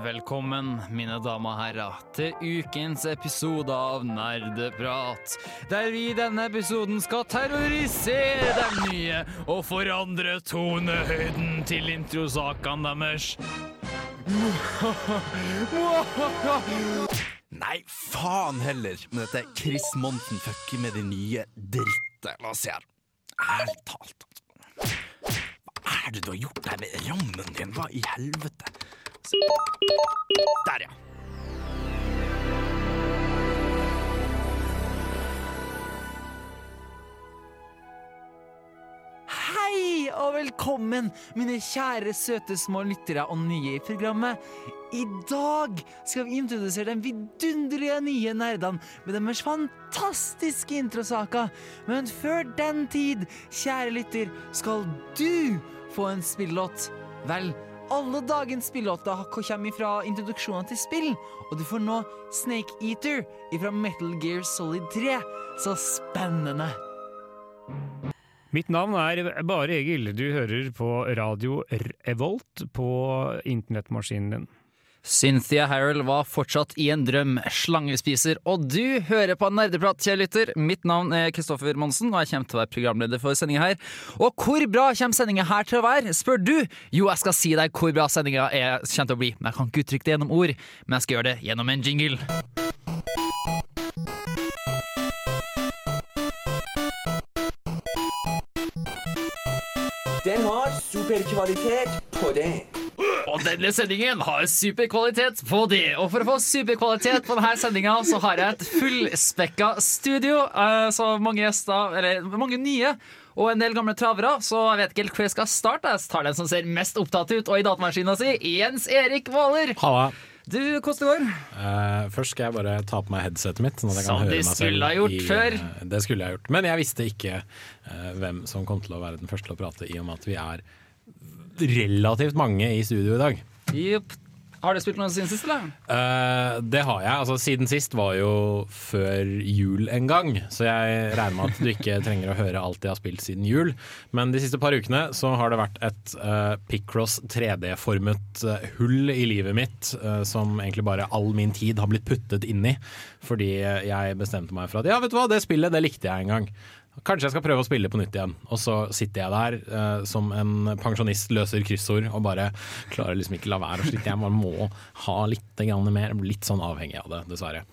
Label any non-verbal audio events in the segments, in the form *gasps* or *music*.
Velkommen, mine damer og herrer, til ukens episode av Nerdeprat. Der vi i denne episoden skal terrorisere dem nye og forandre tonehøyden til introsakene deres. Nei, faen heller med dette Chris Monten fucker med det nye drittet. La oss se her. Ærlig talt. altså. Hva er det du har gjort der med rammen din? Hva i helvete? Der, ja. Hei og velkommen, mine kjære, søte små lyttere og nye i programmet. I dag skal vi introdusere de vidunderlige nye nerdene med deres fantastiske introsaker. Men før den tid, kjære lytter, skal du få en spillelåt. Vel, alle dagens spillåter kommer fra introduksjoner til spill, og du får nå Snake Eater fra Metal Gear Solid 3. Så spennende! Mitt navn er Bare Egil. Du hører på radio Revolt på internettmaskinen din. Cynthia Harrell var fortsatt i en drøm, slangespiser, og du hører på Nerdeprat, kjære lytter. Mitt navn er Kristoffer Monsen, og jeg kommer til å være programleder for sendinga her. Og hvor bra kommer sendinga her til å være, spør du? Jo, jeg skal si deg hvor bra sendinga kommer til å bli, men jeg kan ikke uttrykke det gjennom ord. Men jeg skal gjøre det gjennom en jingle. Den har superkvalitet på det. Og denne sendingen har superkvalitet på det. Og for å få superkvalitet på denne sendinga, så har jeg et fullspekka studio. eh, Så mange gjester, eller mange nye, og en del gamle travere. Så jeg vet ikke helt hvor jeg skal starte. Jeg tar den som ser mest opptatt ut, og i datamaskina si, Jens Erik Hvaler. Halla. Du, hvordan det går? Uh, først skal jeg bare ta på meg headsetet mitt. Sånn at jeg kan Som høre meg selv ha gjort i, før. Uh, det skulle jeg gjort. Men jeg visste ikke uh, hvem som kom til å være den første til å prate, i og med at vi er relativt mange i studio i dag. Yep. Har du spilt noe siden sist, eller? Uh, det har jeg. altså Siden sist var jo før jul en gang, så jeg regner med at du ikke *laughs* trenger å høre alt jeg har spilt siden jul. Men de siste par ukene så har det vært et uh, Picross 3D-formet uh, hull i livet mitt eh, som egentlig bare all min tid har blitt puttet inn i. Fordi jeg bestemte meg for at ja, vet du hva, det spillet det likte jeg en gang. Kanskje jeg skal prøve å spille på nytt igjen. Og så sitter jeg der eh, som en pensjonist løser kryssord og bare klarer liksom ikke la være å slite. Jeg bare må ha litt mer. Litt sånn avhengig av det, dessverre.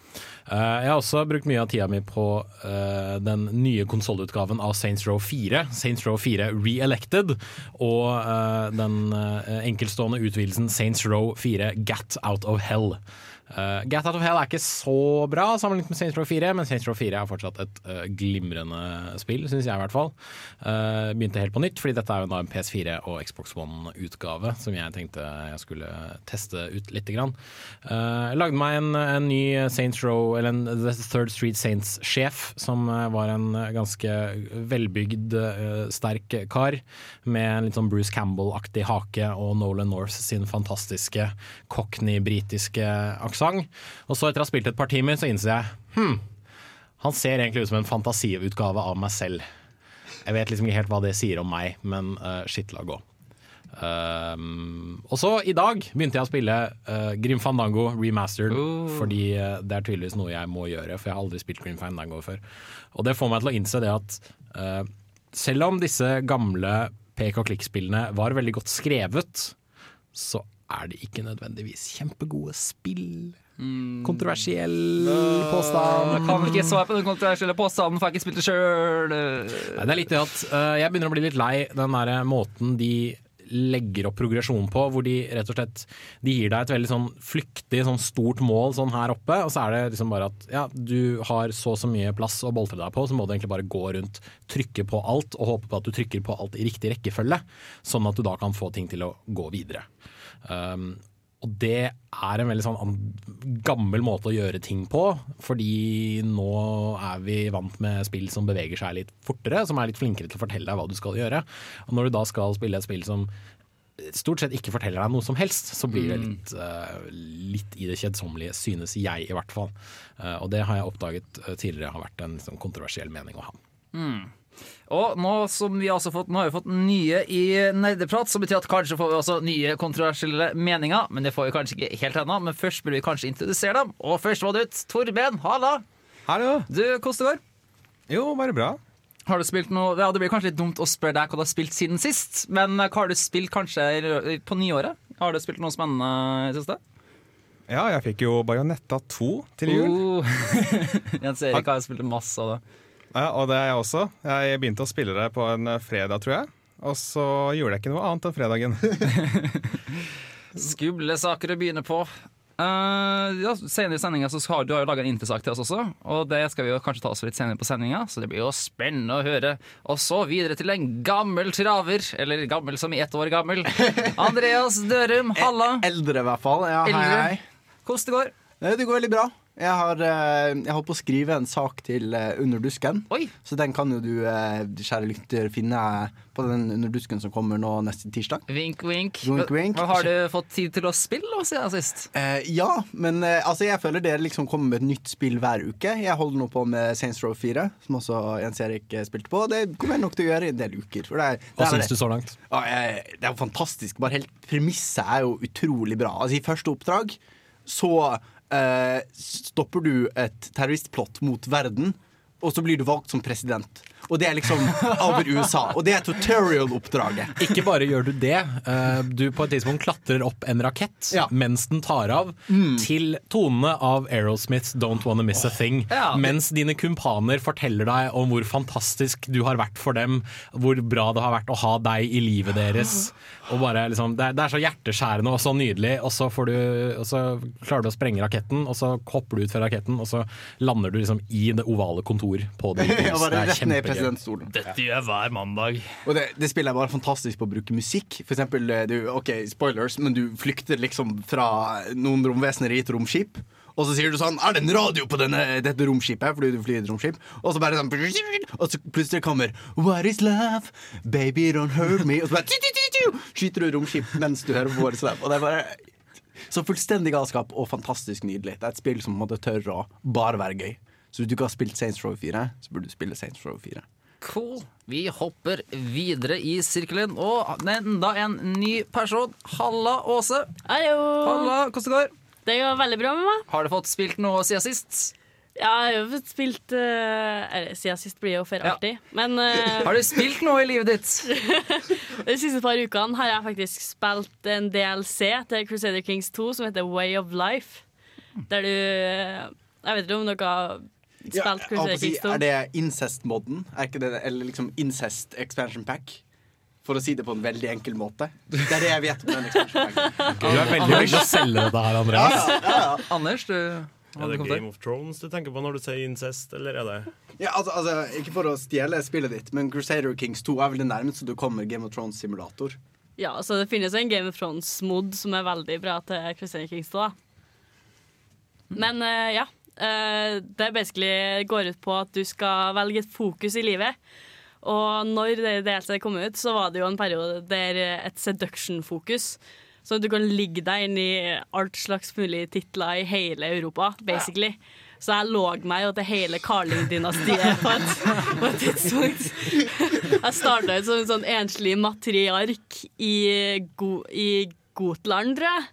Eh, jeg har også brukt mye av tida mi på eh, den nye konsollutgaven av Saints Row 4. Saints Row 4 Re-Elected. Og eh, den eh, enkeltstående utvidelsen Saints Row 4 Gat Out of Hell. Uh, Gat Out of Hell er ikke så bra sammenlignet med Saints Row 4, men Saints Row 4 er fortsatt et uh, glimrende spill, syns jeg i hvert fall. Uh, begynte helt på nytt, fordi dette er jo da en PS4 og Xbox One-utgave som jeg tenkte jeg skulle teste ut lite grann. Uh, lagde meg en, en ny Saints Row, eller en The Third Street Saints-sjef, som var en ganske velbygd, sterk kar, med en litt sånn Bruce Campbell-aktig hake og Nolan North sin fantastiske cockney-britiske aksent. Og så etter å ha spilt et par timer, så innser jeg hm, han ser egentlig ut som en fantasiutgave av meg selv. Jeg vet liksom ikke helt hva det sier om meg, men uh, shit, la gå. Um, og så i dag begynte jeg å spille uh, Grim Fandango remastered. Fordi uh, det er tydeligvis noe jeg må gjøre, for jeg har aldri spilt Grim Fandango før. Og det får meg til å innse det at uh, selv om disse gamle pek og klikk-spillene var veldig godt skrevet, så er det ikke nødvendigvis kjempegode spill. Kontroversiell påstand. Jeg kan ikke svare på den kontroversielle påstanden, for jeg har ikke spilt det sjøl. Det er litt det at uh, Jeg begynner å bli litt lei den der måten de legger opp progresjon på, hvor de rett og slett De gir deg et veldig sånn flyktig, sånn stort mål sånn her oppe, og så er det liksom bare at ja, du har så og så mye plass å boltre deg på, så må du egentlig bare gå rundt, trykke på alt og håpe på at du trykker på alt i riktig rekkefølge, sånn at du da kan få ting til å gå videre. Um, Og det er en veldig sånn gammel måte å gjøre ting på, fordi nå er vi vant med spill som beveger seg litt fortere, som er litt flinkere til å fortelle deg hva du skal gjøre. Og når du da skal spille et spill som stort sett ikke forteller deg noe som helst, så blir det litt, uh, litt i det kjedsommelige, synes jeg i hvert fall. Uh, og det har jeg oppdaget eh, tidligere har vært en sånn kontroversiell mening å ha. Og nå som vi har, fått, nå har vi fått nye i Nerdeprat, som betyr at kanskje får vi også nye kontroversielle meninger. Men det får vi kanskje ikke helt ennå. Men først burde vi kanskje introdusere dem. Og først var det ut Torben. Halla! Hallo. Du, hvordan det går? Jo, bare bra. Har du spilt noe Ja, Det blir kanskje litt dumt å spørre deg hva du har spilt siden sist, men hva har du spilt kanskje på nyåret? Har du spilt noe spennende i siste? Ja, jeg fikk jo Bajonetta 2 til jul. Oh. *laughs* Jens Erik har spilt masse av det. Ja, og det er jeg også. Jeg begynte å spille det på en eh, fredag, tror jeg. Og så gjorde jeg ikke noe annet enn fredagen. *laughs* Skumle saker å begynne på. Uh, ja, senere i sendinga så har du har jo laga en infosak til oss også, og det skal vi jo kanskje ta oss litt senere på sendinga, så det blir jo spennende å høre. Og så videre til en gammel traver, eller gammel som i ett år gammel. *laughs* Andreas Dørum, halla. Eldre, i hvert fall. Ja, hei, hei. Hvordan det går? Eh, Det går veldig bra. Jeg har, eh, jeg holdt på å skrive en sak til eh, Under dusken. Oi. Så den kan jo du, eh, kjære lytter, finne på den Under dusken som kommer nå neste tirsdag. Vink, vink. vink, vink. Har du fått tid til å spille siden sist? Eh, ja, men altså, jeg føler dere liksom kommer med et nytt spill hver uke. Jeg holder nå på med Saints Row 4, som også Jens Erik spilte på. Det kommer jeg nok til å gjøre i en del uker. For det er, Hva syns du så langt? Ja, jeg, det er jo fantastisk. Bare helt Premisset er jo utrolig bra. Altså I første oppdrag så stopper du et terroristplott mot verden, og så blir du valgt som president. Og det er liksom over USA. Og det er tutorial-oppdraget. Ikke bare gjør du det, eh, du på et tidspunkt klatrer opp en rakett Ja. mens den tar av, til tonene av Aerosmiths 'Don't Wanna Miss a Thing'. Ja. Mens dine kumpaner forteller deg om hvor fantastisk du har vært for dem, hvor bra det har vært å ha deg i livet deres. Og bare liksom, det, er, det er så hjerteskjærende og så nydelig, og så, får du, og så klarer du å sprenge raketten, og så hopper du ut fra raketten, og så lander du liksom i det ovale kontor på den *laughs* Jeg Det bare er rett ned i kjempegøy. presidentstolen. Dette gjør jeg hver mandag. Og det, det spillet er bare fantastisk på å bruke musikk. For eksempel, eh, du, ok, spoilers, men du flykter liksom fra noen romvesener i et romskip. Og så sier du sånn Er det en radio på denne, dette romskipet? Fordi du flyr et romskip. Og så bare sånn Og så plutselig kommer What is love? Baby, don't hurt me. Og så bare skyter du romskip mens du hører på What is love. Og det er bare så fullstendig galskap og fantastisk nydelig. Det er et spill som på en måte tør å bare være gøy. Så hvis du ikke har spilt Saints Row 4, så burde du spille Saints Row 4. Cool. Vi hopper videre i sirkelen, og enda en ny person. Halla, Åse. Hallo! Halla, hvordan det går? Det går veldig bra med meg. Har du fått spilt noe siden sist? Ja, jeg har fått spilt eh, Eller siden sist blir jo for Ja. Men uh, Har du spilt noe i livet ditt? *laughs* de siste par ukene har jeg faktisk spilt en DLC til Crusader Kings 2 som heter Way of Life. Der du eh, Jeg vet ikke om dere har spilt Ja, Crusader ja, Kings 2? er det incest-modden? Er Eller liksom incest expansion pack? For å si det på en veldig enkel måte. Det er det jeg vet om den expansion packen. Du er veldig flink til å selge dette her, Andreas. Anders, du Er det Game of Thrones du tenker på når du sier incest, eller er det Ja, altså, altså, ikke for å stjele spillet ditt, men Crusader Kings 2 er vel det nærmeste du kommer Game of Thrones-simulator. Ja, så det finnes en Game of Thrones-mod som er veldig bra til Crusader Kings 2. Da. Men uh, ja. Eh, det basically går ut på at du skal velge et fokus i livet. Og når det DLC kom ut, så var det jo en periode der et seduction-fokus. Så du kan ligge deg inn i alt slags mulig titler i hele Europa, basically. Så jeg lå meg jo til hele Carling-dynastiet på, på et tidspunkt. Jeg starta ut som en sånn enslig matriark i, Go i Gotland, tror jeg.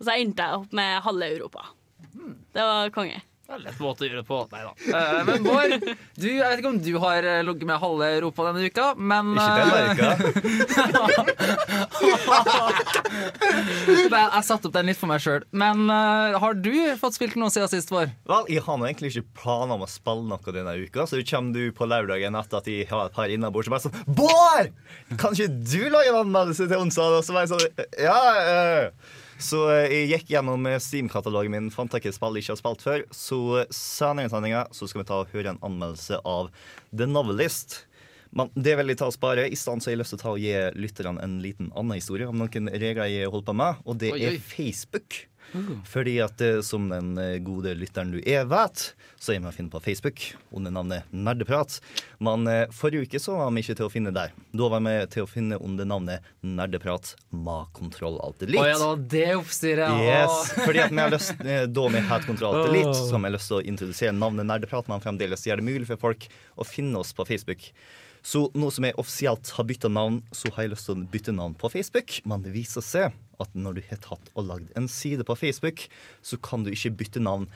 Og så endte jeg opp med halve Europa. Det var konge. Det er lett måte å gjøre det på. Nei da. Eh, men Bård, du, jeg vet ikke om du har eh, ligget med halve Europa denne uka, men Ikke den uka. *laughs* jeg, satte opp den litt for meg sjøl. Men uh, har du fått spilt noe siden sist, Bård? Vel, jeg har nå egentlig ikke planer om å spille noe denne uka, så kommer du på lørdagen etter at jeg har et par innabords som bare sånn Bård! Kan ikke du lage en anmeldelse til onsdag? Og så var jeg sånn Ja. eh. Så eh, jeg gikk gjennom eh, Steam-katalogen min, fant ikke et spill jeg ikke har spilt før. Så senere i sendinga så skal vi ta og høre en anmeldelse av The Novelist. Men det vil jeg ta og spare. I stedet har jeg lyst til å ta og gi lytterne en liten annen historie om noen regler jeg holder på med, og det Oi, oi. er Facebook. Fordi at eh, som den eh, gode lytteren du er vet, så er vi å finne på Facebook under navnet Nerdeprat. Men eh, forrige uke så var vi ikke til å finne der. Da var vi til å finne under navnet Nerdeprat med kontroll alt litt. Oh, ja, da, det oppstyret. Yes, fordi at vi har lyst, Da vi har kontroll alt elite, så har vi lyst til å introdusere navnet Nerdeprat, men fremdeles gjør det mulig for folk å finne oss på Facebook. Så nå som jeg offisielt har bytta navn, så har jeg lyst til å bytte navn på Facebook. Men det viser seg at når du har tatt og lagd en side på Facebook, så kan du ikke bytte navn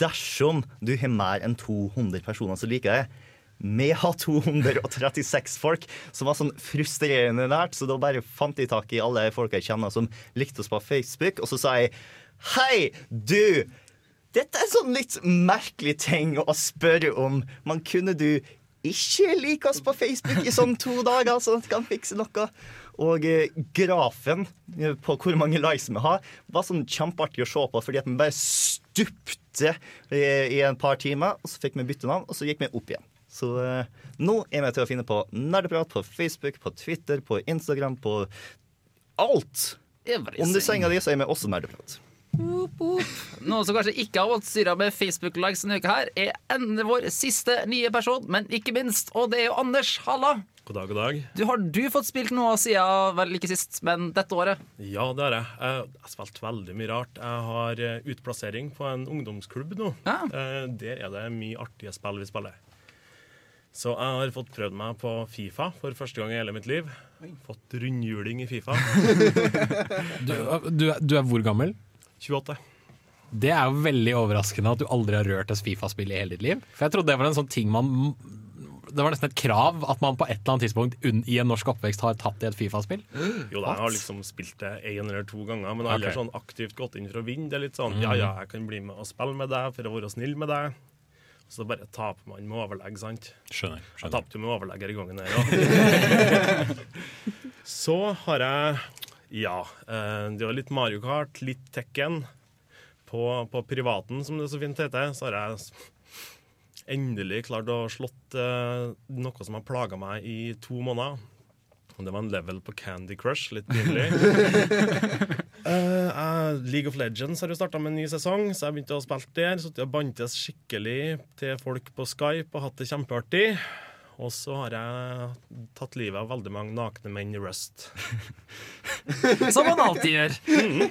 dersom du har mer enn 200 personer som liker deg. Vi har 236 folk, som var sånn frustrerende nært, så da bare fant jeg tak i alle folka jeg kjenner som likte oss på Facebook, og så sa jeg Hei, du! Dette er sånn litt merkelig ting å spørre om. Men kunne du ikke like oss på Facebook i sånn to dager, sånn at vi kan fikse noe? Og eh, grafen eh, på hvor mange likes vi har, var sånn kjempeartig å se på, fordi at vi bare stupte i, i en par timer, og så fikk vi bytte navn, og så gikk vi opp igjen. Så eh, nå er vi til å finne på Nerdeprat på Facebook, på Twitter, på Instagram, på alt. Om du senga di, så er vi også Nerdeprat. Noen som kanskje ikke har fått styra med Facebook-likes denne uka, her er vår siste nye person, men ikke minst. Og det er jo Anders. Halla! God dag, god dag. Du, Har du fått spilt noe siden vel ikke sist, men dette året? Ja, det har jeg. Jeg har spilt veldig mye rart. Jeg har eh, utplassering på en ungdomsklubb nå. Ja. Der er det mye artige spill vi spiller. Så jeg har fått prøvd meg på Fifa for første gang i hele mitt liv. Fått rundhjuling i Fifa. *laughs* Du, du, du er hvor gammel? 28. Det er jo veldig overraskende at du aldri har rørt et Fifa-spill i hele ditt liv. For jeg trodde det var en sånn ting man Det var nesten et krav at man på et eller annet tidspunkt i en norsk oppvekst har tatt i et Fifa-spill. *gasps* Jo da, jeg har liksom spilt det én eller to ganger, men aldri okay. sånn aktivt gått inn for å vinne. Det er litt sånn ja ja, jeg kan bli med og spille med deg for å være snill med deg. Og Så bare taper man med overlegg, sant? Skjønner. Jeg tapte jo med overlegg i gangen her òg. *laughs* Så har jeg Ja, eh, det var litt Mario Kart, litt Tekken. På, på privaten, som det så fint heter, så har jeg endelig klarte å slått eh, noe som har plaga meg i to måneder. Og det var en level på Candy Crush. Litt pinlig. uh, *laughs* jeg- League of Legends har jo starta med en ny sesong, så jeg begynte å spille der. Så jeg bantes skikkelig til folk på Skype og hatt det kjempeartig. Og så har jeg tatt livet av veldig mange nakne menn i Rust. *laughs* Som man alltid gjør.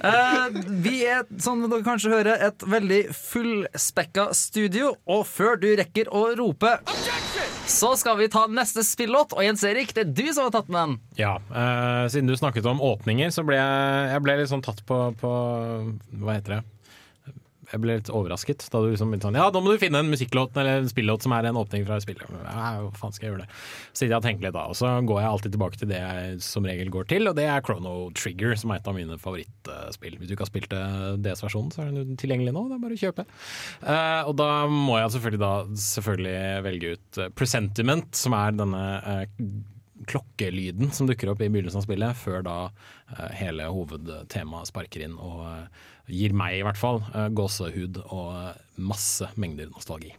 Uh, vi er, som dere kanskje hører, et veldig fullspekka studio. Og før du rekker å rope, så skal vi ta neste spillåt. Og Jens Erik, det er du som har tatt med den. Ja, uh, Siden du snakket om åpninger, så ble jeg, jeg ble litt sånn tatt på, på Hva heter det? Jeg ble litt overrasket da du liksom sånn Ja, nå må du finne en musikklåt eller en spillåt som er en åpning fra et spill. Ja, hva faen skal jeg gjøre det? Så sitter jeg og tenker litt da, og så går jeg alltid tilbake til det jeg som regel går til, og det er Chrono Trigger, som er et av mine favorittspill. Hvis du ikke har spilt eh, DS-versjonen, så er den tilgjengelig nå. Det er bare å kjøpe. Eh, og da må jeg selvfølgelig da selvfølgelig velge ut eh, Presentiment, som er denne klokkelyden som dukker opp i begynnelsen av spillet, før da hele hovedtemaet sparker inn og gir meg i hvert fall eh, gåsehud og eh, masse mengder nostalgi.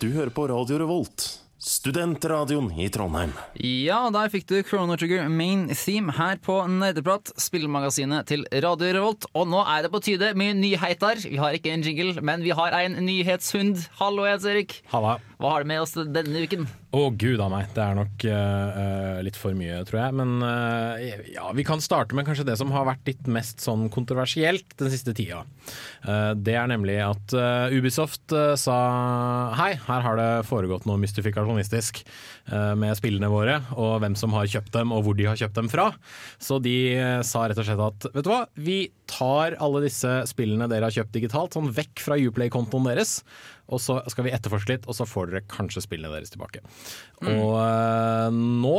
Du hører på Radio Revolt, studentradioen i Trondheim. Ja, der fikk du Chrono Trigger main theme her på Nerdeprat, spillemagasinet til Radio Revolt. Og nå er det på tide med nyheter. Vi har ikke en jingle, men vi har en nyhetshund. Hallo, Jens Erik. Halla. Hva har du med oss denne uken? Å gud a meg, det er nok eh, litt for mye, tror jeg. Men uh, ja, vi kan starte med kanskje det som har vært litt mest sånn kontroversielt den siste tida. Uh, det er nemlig at Ubisoft sa hei, her har det foregått noe mystifikasjonistisk med spillene våre, og hvem som har kjøpt dem og hvor de har kjøpt dem fra. Så de sa rett og slett at vet du hva, vi tar alle disse spillene dere har kjøpt digitalt, sånn vekk fra Uplay-kontoen deres. Og så skal vi etterforske litt, og så får dere kanskje spillene deres tilbake. Og eh, nå,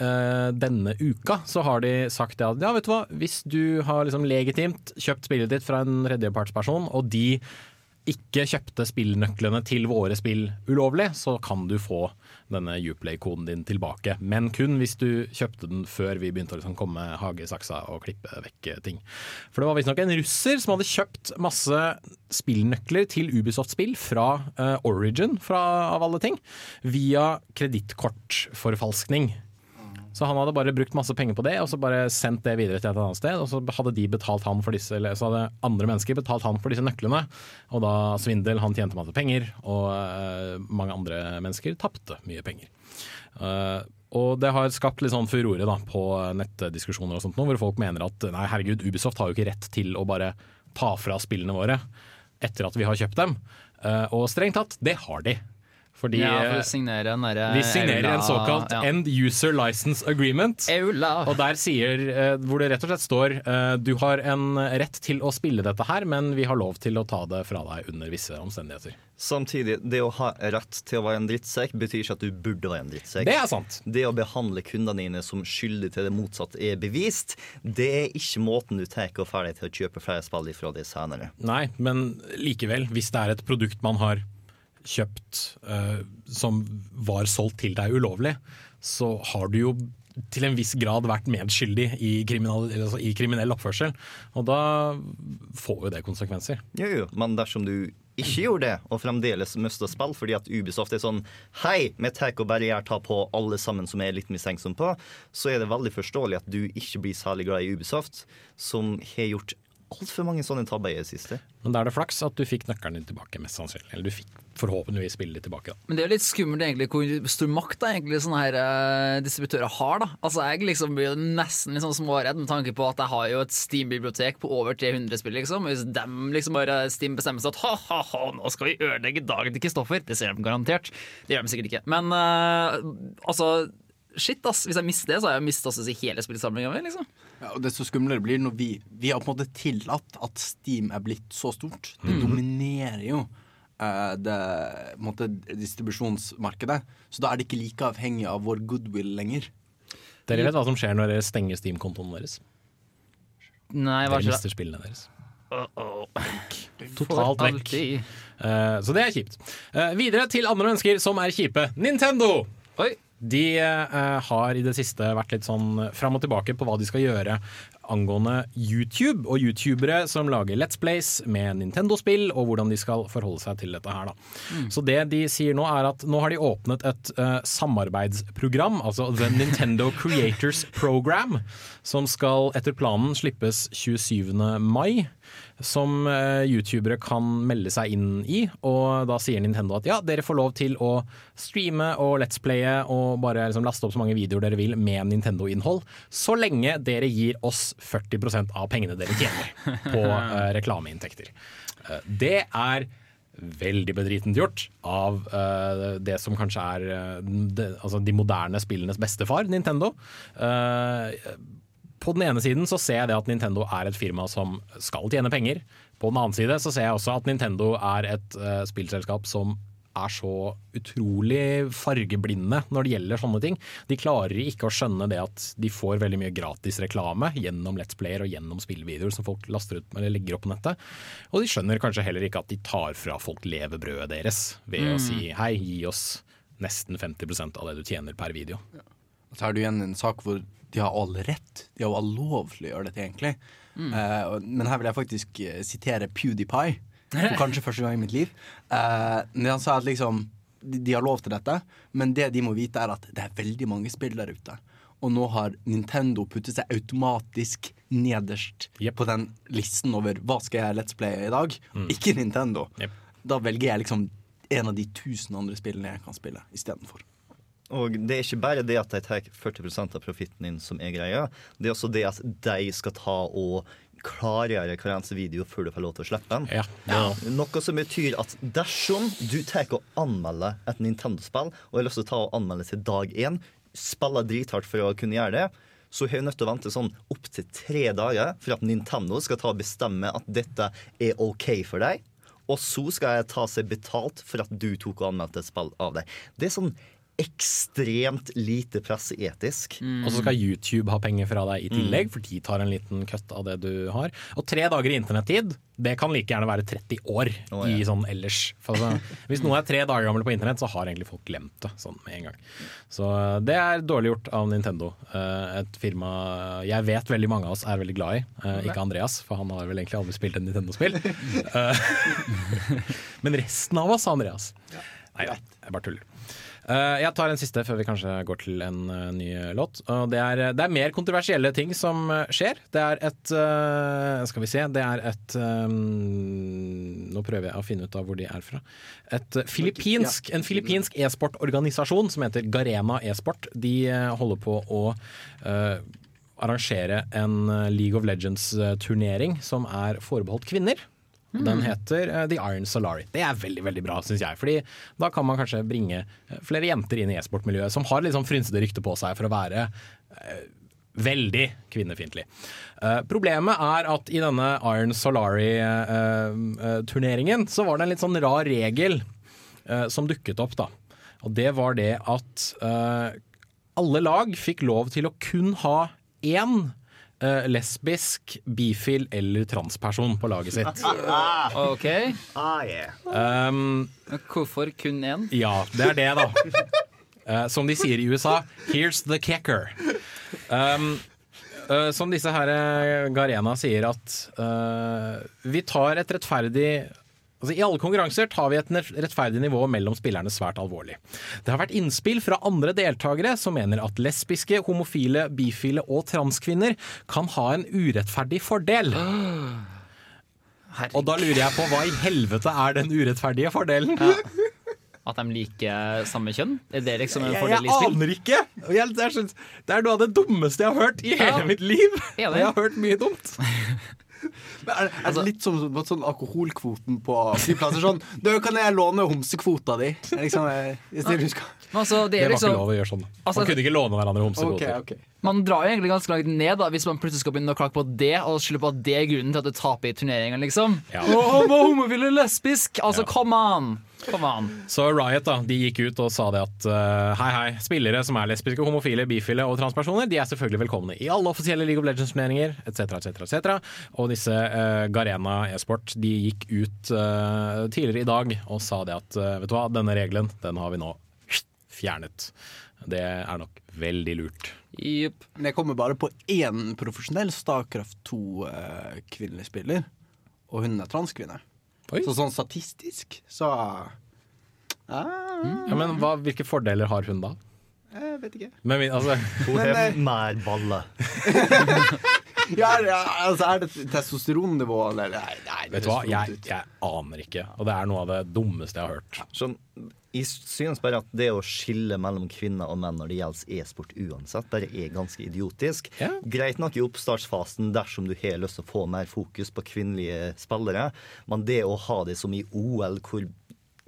eh, denne uka, så har de sagt at ja, vet du hva, hvis du har liksom legitimt kjøpt spillet ditt fra en tredjepartsperson, og de ikke kjøpte spillnøklene til våre spill ulovlig, så kan du få denne Uplay-koden din tilbake. Men kun hvis du kjøpte den før vi begynte å liksom komme med hagesaksa og klippe vekk ting. For det var visstnok en russer som hadde kjøpt masse spillnøkler til Ubisoft-spill fra uh, Origin, fra, av alle ting, via kredittkortforfalskning. Så han hadde bare brukt masse penger på det, og så bare sendt det videre til et annet sted. Og så hadde de betalt han for disse, eller så hadde andre mennesker betalt han for disse nøklene. Og da svindel, han tjente masse penger, og uh, mange andre mennesker tapte mye penger. Uh, og det har skapt litt sånn furore da, på nettdiskusjoner og sånt nå, hvor folk mener at nei, herregud, Ubisoft har jo ikke rett til å bare ta fra spillene våre etter at vi har kjøpt dem. Uh, og strengt tatt, det har de. Fordi ja, for eh, å signere den vi signerer en såkalt ja. End User License Agreement. Og der sier, eh, hvor det rett og slett står eh, du har en rett til å spille dette her, men vi har lov til å ta det fra deg under visse omstendigheter. Samtidig, det å ha rett til å være en drittsekk betyr ikke at du burde være en drittsekk. Det er sant. Det å behandle kundene dine som skyldig til det motsatte er bevist, det er ikke måten du tar og får deg til å kjøpe flere spill ifra det senere. Nei, men likevel, hvis det er et produkt man har kjøpt eh, som var solgt til deg ulovlig, så har du jo til en viss grad vært medskyldig i altså i kriminell oppførsel. Og da får jo det konsekvenser. Jo, jo, men dersom du ikke gjorde det, og fremdeles mista spill fordi at Ubisoft er sånn Hei, vi tar og gjør ta på alle sammen som er litt mistenksomme på, så er det veldig forståelig at du ikke blir særlig glad i Ubisoft, som har gjort altfor mange sånne tabber i det siste. Men da er det flaks at du fikk nøkkelen din tilbake, mest sannsynlig. Eller du fikk forhåpentligvis spillet ditt tilbake. Da. Men det er jo litt skummelt egentlig hvor stor makt da, egentlig sånne her uh, distributører har. da Altså Jeg liksom blir nesten sånn småredd med tanke på at jeg har jo et Steam-bibliotek på over 300 spill. liksom Hvis dem liksom bare Steam bestemmer seg at ha-ha-ha, nå skal vi ødelegge dagen til Kristoffer. Det ser de garantert. Det gjør de sikkert ikke. Men uh, altså Shit, ass. Hvis jeg mister det, så har jeg mistet også hele spillsamlinga mi. Liksom. Ja, og Desto skumlere blir det når vi, vi har på en måte tillatt at Steam er blitt så stort. Det mm. dominerer jo eh, det på en måte, distribusjonsmarkedet. Så da er det ikke like avhengig av vår goodwill lenger. Dere vet hva som skjer når dere stenger Steam-kontoen deres? Nei, hva Dere mister spillene deres. For *laughs* Totalt vekk. Eh, så det er kjipt. Uh, videre til andre mennesker som er kjipe. Nintendo! De eh, har i det siste vært litt sånn fram og tilbake på hva de skal gjøre angående YouTube og youtubere som lager Let's Plays med Nintendo-spill, og hvordan de skal forholde seg til dette her. Da. Mm. Så det de sier nå er at nå har de åpnet et eh, samarbeidsprogram, altså The Nintendo Creators Program, som skal etter planen slippes 27. mai. Som eh, youtubere kan melde seg inn i, og da sier Nintendo at ja, dere får lov til å streame og let's playe og bare liksom laste opp så mange videoer dere vil med Nintendo-innhold, så lenge dere gir oss 40% av pengene dere tjener *laughs* på eh, reklameinntekter. Eh, det er veldig bedritent gjort av uh, det som kanskje er uh, de, altså de moderne spillenes bestefar, Nintendo. Eh, på den ene siden så ser jeg det at Nintendo er et firma som skal tjene penger. På den annen side så ser jeg også at Nintendo er et uh, spillselskap som er så utrolig fargeblinde når det gjelder sånne ting. De klarer ikke å skjønne det at de får veldig mye gratis reklame gjennom Let's Player og gjennom spillvideoer som folk laster ut eller legger opp på nettet. Og de skjønner kanskje heller ikke at de tar fra folk levebrødet deres ved å Mm. si hei, gi oss nesten 50% av det du tjener per video. Så er jo igjen en sak hvor de har all rett. De har all lov til å gjøre dette, egentlig. Mm. Uh, men her vil jeg faktisk eh, sitere PewDiePie, *laughs* for kanskje første gang i mitt liv. Uh, når han sa at liksom de, har lov til dette, men det de må vite, er at det er veldig mange spill der ute. Og nå har Nintendo puttet seg automatisk nederst på den listen over hva skal jeg Let's Play i dag. Ikke Nintendo. Da velger jeg liksom en av de tusen andre spillene jeg kan spille istedenfor. Og det er ikke bare det at de tar 40% av profitten din som er greia. Det er også det at de skal ta og klargjøre hver eneste video før du får lov til å slippe den. Noe som betyr at dersom du tar og anmelder et Nintendo-spill, og har lyst til å ta og anmelde til dag én, spiller drithardt for å kunne gjøre det, så har jeg nødt til å vente sånn opptil tre dager for at Nintendo skal ta og bestemme at dette er OK for deg. Og så skal jeg ta seg betalt for at du tok og anmeldte et spill av deg. Det er sånn ekstremt lite presseetisk. Og så skal YouTube ha penger fra deg i tillegg, for de tar en liten kutt av det du har. Og tre dager i internettid, det kan like gjerne være 30 år oh, ja. i sånn ellers. For altså, hvis noe er tre dager gammel på internett, så har egentlig folk glemt det sånn med en gang. Så eh, det er dårlig gjort av Nintendo. Eh, Et firma jeg vet veldig mange av oss er veldig glad i. Eh, Ikke Andreas, for han har vel egentlig aldri spilt et Nintendo-spill. *laughs* *laughs* Men resten av oss, Andreas. Nei da, jeg bare tuller. Eh, jeg tar en siste før vi kanskje går til en eh, ny låt. Det, er, det er mer kontroversielle ting som eh, skjer. Det er et eh, Skal vi se. Det er et eh, Nå prøver jeg å finne ut av hvor de er fra. Et eh, filippinsk, En filippinsk e-sportorganisasjon som heter Garena e-sport. De eh, holder på å eh, arrangere en eh, League of Legends-turnering som er forbeholdt kvinner. Og Den heter uh, The Iron Solari. Det er veldig veldig bra, syns jeg. Fordi da kan man kanskje bringe eh, flere jenter inn i e-sportmiljøet som har litt sånn frynsede rykte på seg for å være uh, veldig kvinnefiendtlig. Uh, problemet er at i denne Iron Solari-turneringen så var det en litt sånn rar regel som dukket opp, da. Og det var det at alle lag fikk lov til å kun ha én eh, lesbisk, bifil eller transperson på laget sitt. *laughs* OK. Um, Hvorfor kun én? ja, det er det, da. Uh, som de sier i USA, 'here's the kicker'. Um, uh, som disse her Garena sier at eh, vi tar et rettferdig Altså, I alle konkurranser tar vi et rettferdig nivå mellom spillerne svært alvorlig. Det har vært innspill fra andre deltakere som mener at lesbiske, homofile, bifile og transkvinner kan ha en urettferdig fordel. *gasps* Og da lurer jeg på hva i helvete er den urettferdige fordelen? At de liker samme kjønn? Er det liksom en Jeg, fordel i spill? aner ikke! Sånn- det er noe av det dummeste jeg har hørt i hele Ja. mitt liv. Jeg har hørt mye dumt. *laughs* *laughs* Men er, er det litt som sånn alkoholkvoten på flyplasser? Sånn Du, kan jeg låne homsekvota di? Liksom, eh, hvis dere husker. Men altså, det Det var liksom ikke lov å gjøre sånn. Altså, Man kunne ikke låne hverandre homsekvoter. Okay, okay. Man drar jo egentlig ganske langt ned da hvis man plutselig skal begynne å klage på det, og skylde på at det er grunnen til at du taper i turneringen, liksom. Ja. Oh, han var homofil og lesbisk! Altså, come on! Come on. Så Riot da, de gikk ut og sa det at uh, hei hei, spillere som er lesbiske, homofile, bifile og transpersoner, de er selvfølgelig velkomne i alle offisielle League of Legends-turneringer etc. etc., etc. Og disse uh, Garena e-sport de gikk ut uh, tidligere i dag og sa det at vet du hva, denne regelen den har vi nå fjernet. Det er nok veldig lurt. Yep. Men jeg kommer bare på én profesjonell Starcraft 2-kvinnelig spiller, og hun er transkvinne. Oi. Så sånn statistisk så ah, Ja, men hva, Hvilke fordeler har hun da? Jeg vet ikke. Men, altså, *laughs* Hun Men, har eh, mer baller. *laughs* Ja, ja, altså, er det testosteronnivået, eller Nei, nei det vet du hva, jeg, jeg aner ikke. Og det er noe av det dummeste jeg har hørt. Sånn, jeg synes bare at det å skille mellom kvinner og menn når det gjelder e-sport uansett, bare er ganske idiotisk. Ja. Greit nok i oppstartsfasen dersom du har lyst til å få mer fokus på kvinnelige spillere, men det å ha det som i OL, hvor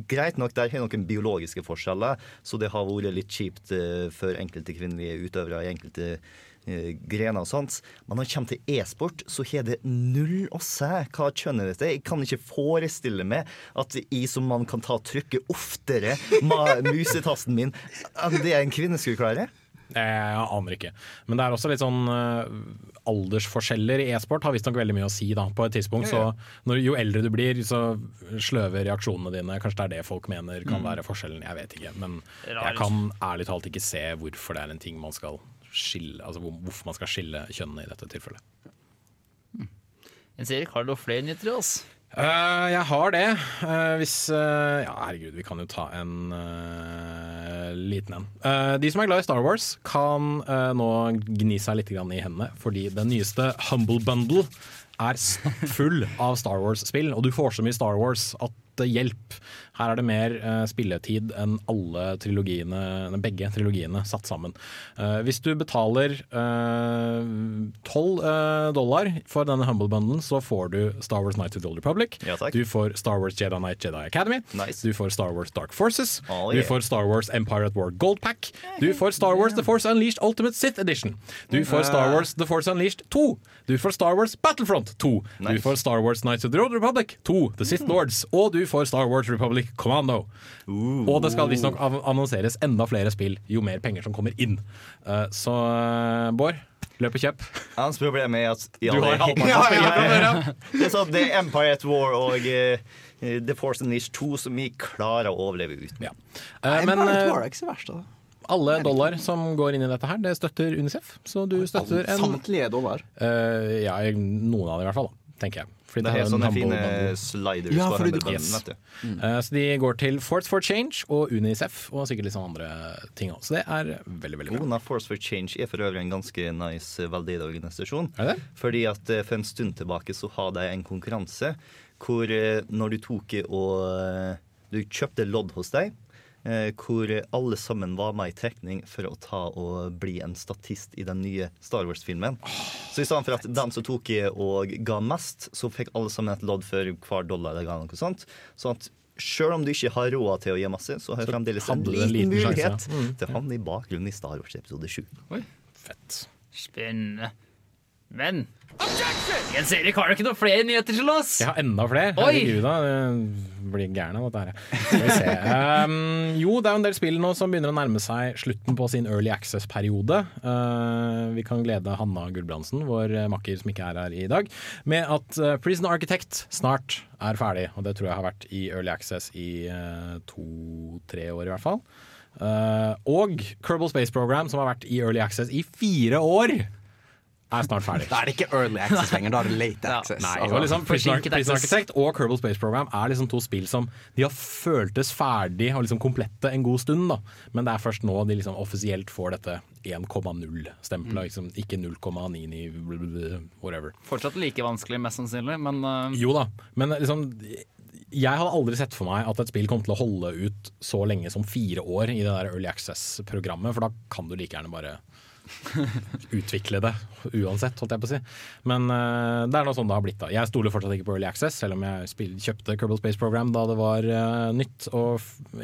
Greit nok, der har noen biologiske forskjeller, så det har vært litt kjipt eh, for enkelte kvinnelige utøvere i enkelte grener og sånt. Men når det kommer til e-sport, så har det null å si hva kjønnet ditt er. Jeg kan ikke forestille meg at jeg som mann kan ta trykket oftere med *laughs* musetasten min enn det en kvinne skulle klare. Jeg aner ikke. Men det er også litt sånn eh, aldersforskjeller i e-sport har visstnok veldig mye å si. da På et tidspunkt så når, Jo eldre du blir, så sløver reaksjonene dine. Kanskje det er det folk mener kan være forskjellen. Jeg vet ikke. Men jeg kan ærlig talt ikke se hvorfor det er en ting man skal skille Altså hvorfor man skal skille kjønnene i dette tilfellet. Jens Erik, har du flere nyheter til oss? Uh, jeg har det. Uh, hvis uh, Ja, herregud, vi kan jo ta en liten en. Eh, de som er glad i Star Wars, kan nå gni seg litt grann i hendene, fordi den nyeste Humble Bundle er full av Star Wars-spill, og du får så mye Star Wars at det hjelp. Her er det mer eh, spilletid enn alle trilogiene, begge trilogiene satt sammen. Eh, hvis du betaler tolv dollar for denne Humble Bundlen, så får du Star Wars Night of the Old Republic. Ja, du får Star Wars Jedi Knight Jedi Academy. Nice. Du får Star Wars Dark Forces. Oh, Du får Star Wars Empire at War Gold Pack. Du får Star Wars The Force Unleashed Ultimate Sith Edition. Du får Star Wars The Force Unleashed 2. Du får Star Wars Battlefront 2. Du får Star Wars Knights of the Old Republic 2. The Sith Lords. Og du du får Star Wars Republic Commando. Og det skal visstnok annonseres enda flere spill jo mer penger som kommer inn. Eh, så eh, Bård, løp og kjøp. Hans problem er at Du har det- halvparten av spillet ja. Det er sånn, det er Empire at War og eh, The Force Unleashed 2 som vi klarer å overleve uten. Eh, men Empire eh, War er ikke så verst, da. alle dollar som går inn i dette her, det støtter Unicef. Så du støtter en Samtlige dollar. Uh, ja, noen av dem i hvert fall, da, tenker jeg. Fordi Det er en sånne fine sliders Ja, på Bundle, vet du. Eh, så de går til Force for Change og Unicef og sikkert litt sånne andre ting òg. Så det er veldig, veldig bra. Ona Force for Change er for øvrig en ganske nice veldedig organisasjon. Er det? Fordi at eh, for en stund tilbake så har jeg en konkurranse hvor eh, når du tok og Du kjøpte lodd hos deg. Eh, Hvor alle sammen var med i trekning for å ta og bli en statist i den nye Star Wars-filmen. Så i stedet for at de som tok i og ga mest, så fikk alle sammen et lodd for hver dollar de ga. Noe sånt. Sånn at selv om du ikke har råd til å gi masse, så har du fremdeles en liten, liten sjanse, mulighet ja. Mm. til å havne i bakgrunnen i Star Wars episode 7. Fett. Spennende. Men en serie har du ikke noen flere nyheter til oss? Jeg har enda flere. Herregud, da. Blir gæren av dette her. Skal vi se. *laughs* Um, jo, det er en del spill nå som begynner å nærme seg slutten på sin Early Access-periode. Uh, vi kan glede Hanna Gulbrandsen, vår eh, makker som ikke er her i dag, med at uh, Prison Architect snart er ferdig. Og det tror jeg har vært i Early Access i uh, to-tre år, i hvert fall. Uh, og Kerbal Space Program, som har vært i Early Access i fire år, er snart ferdig. Da er det ikke early access *laughs* lenger, da er det late access. Nei, Altså, liksom Prison. Architect og Kerbal Space Program er liksom to spill som de har føltes ferdig og liksom komplette en god stund. da Men det er først nå de liksom offisielt får dette 1,0-stempelet. Mm. Liksom, ikke 0,99 whatever. Fortsatt like vanskelig, mest sannsynlig, men uh, Jo da, men liksom jeg hadde aldri sett for meg at et spill kom til å holde ut så lenge som fire år i det der Early Access-programmet, for da kan du like gjerne bare utvikle det uansett, holdt jeg på å si. Men uh, det er nå sånn det har blitt. da Jeg stoler fortsatt ikke på Early Access, selv om jeg spil, kjøpte Kerbal Space Program da det var uh, nytt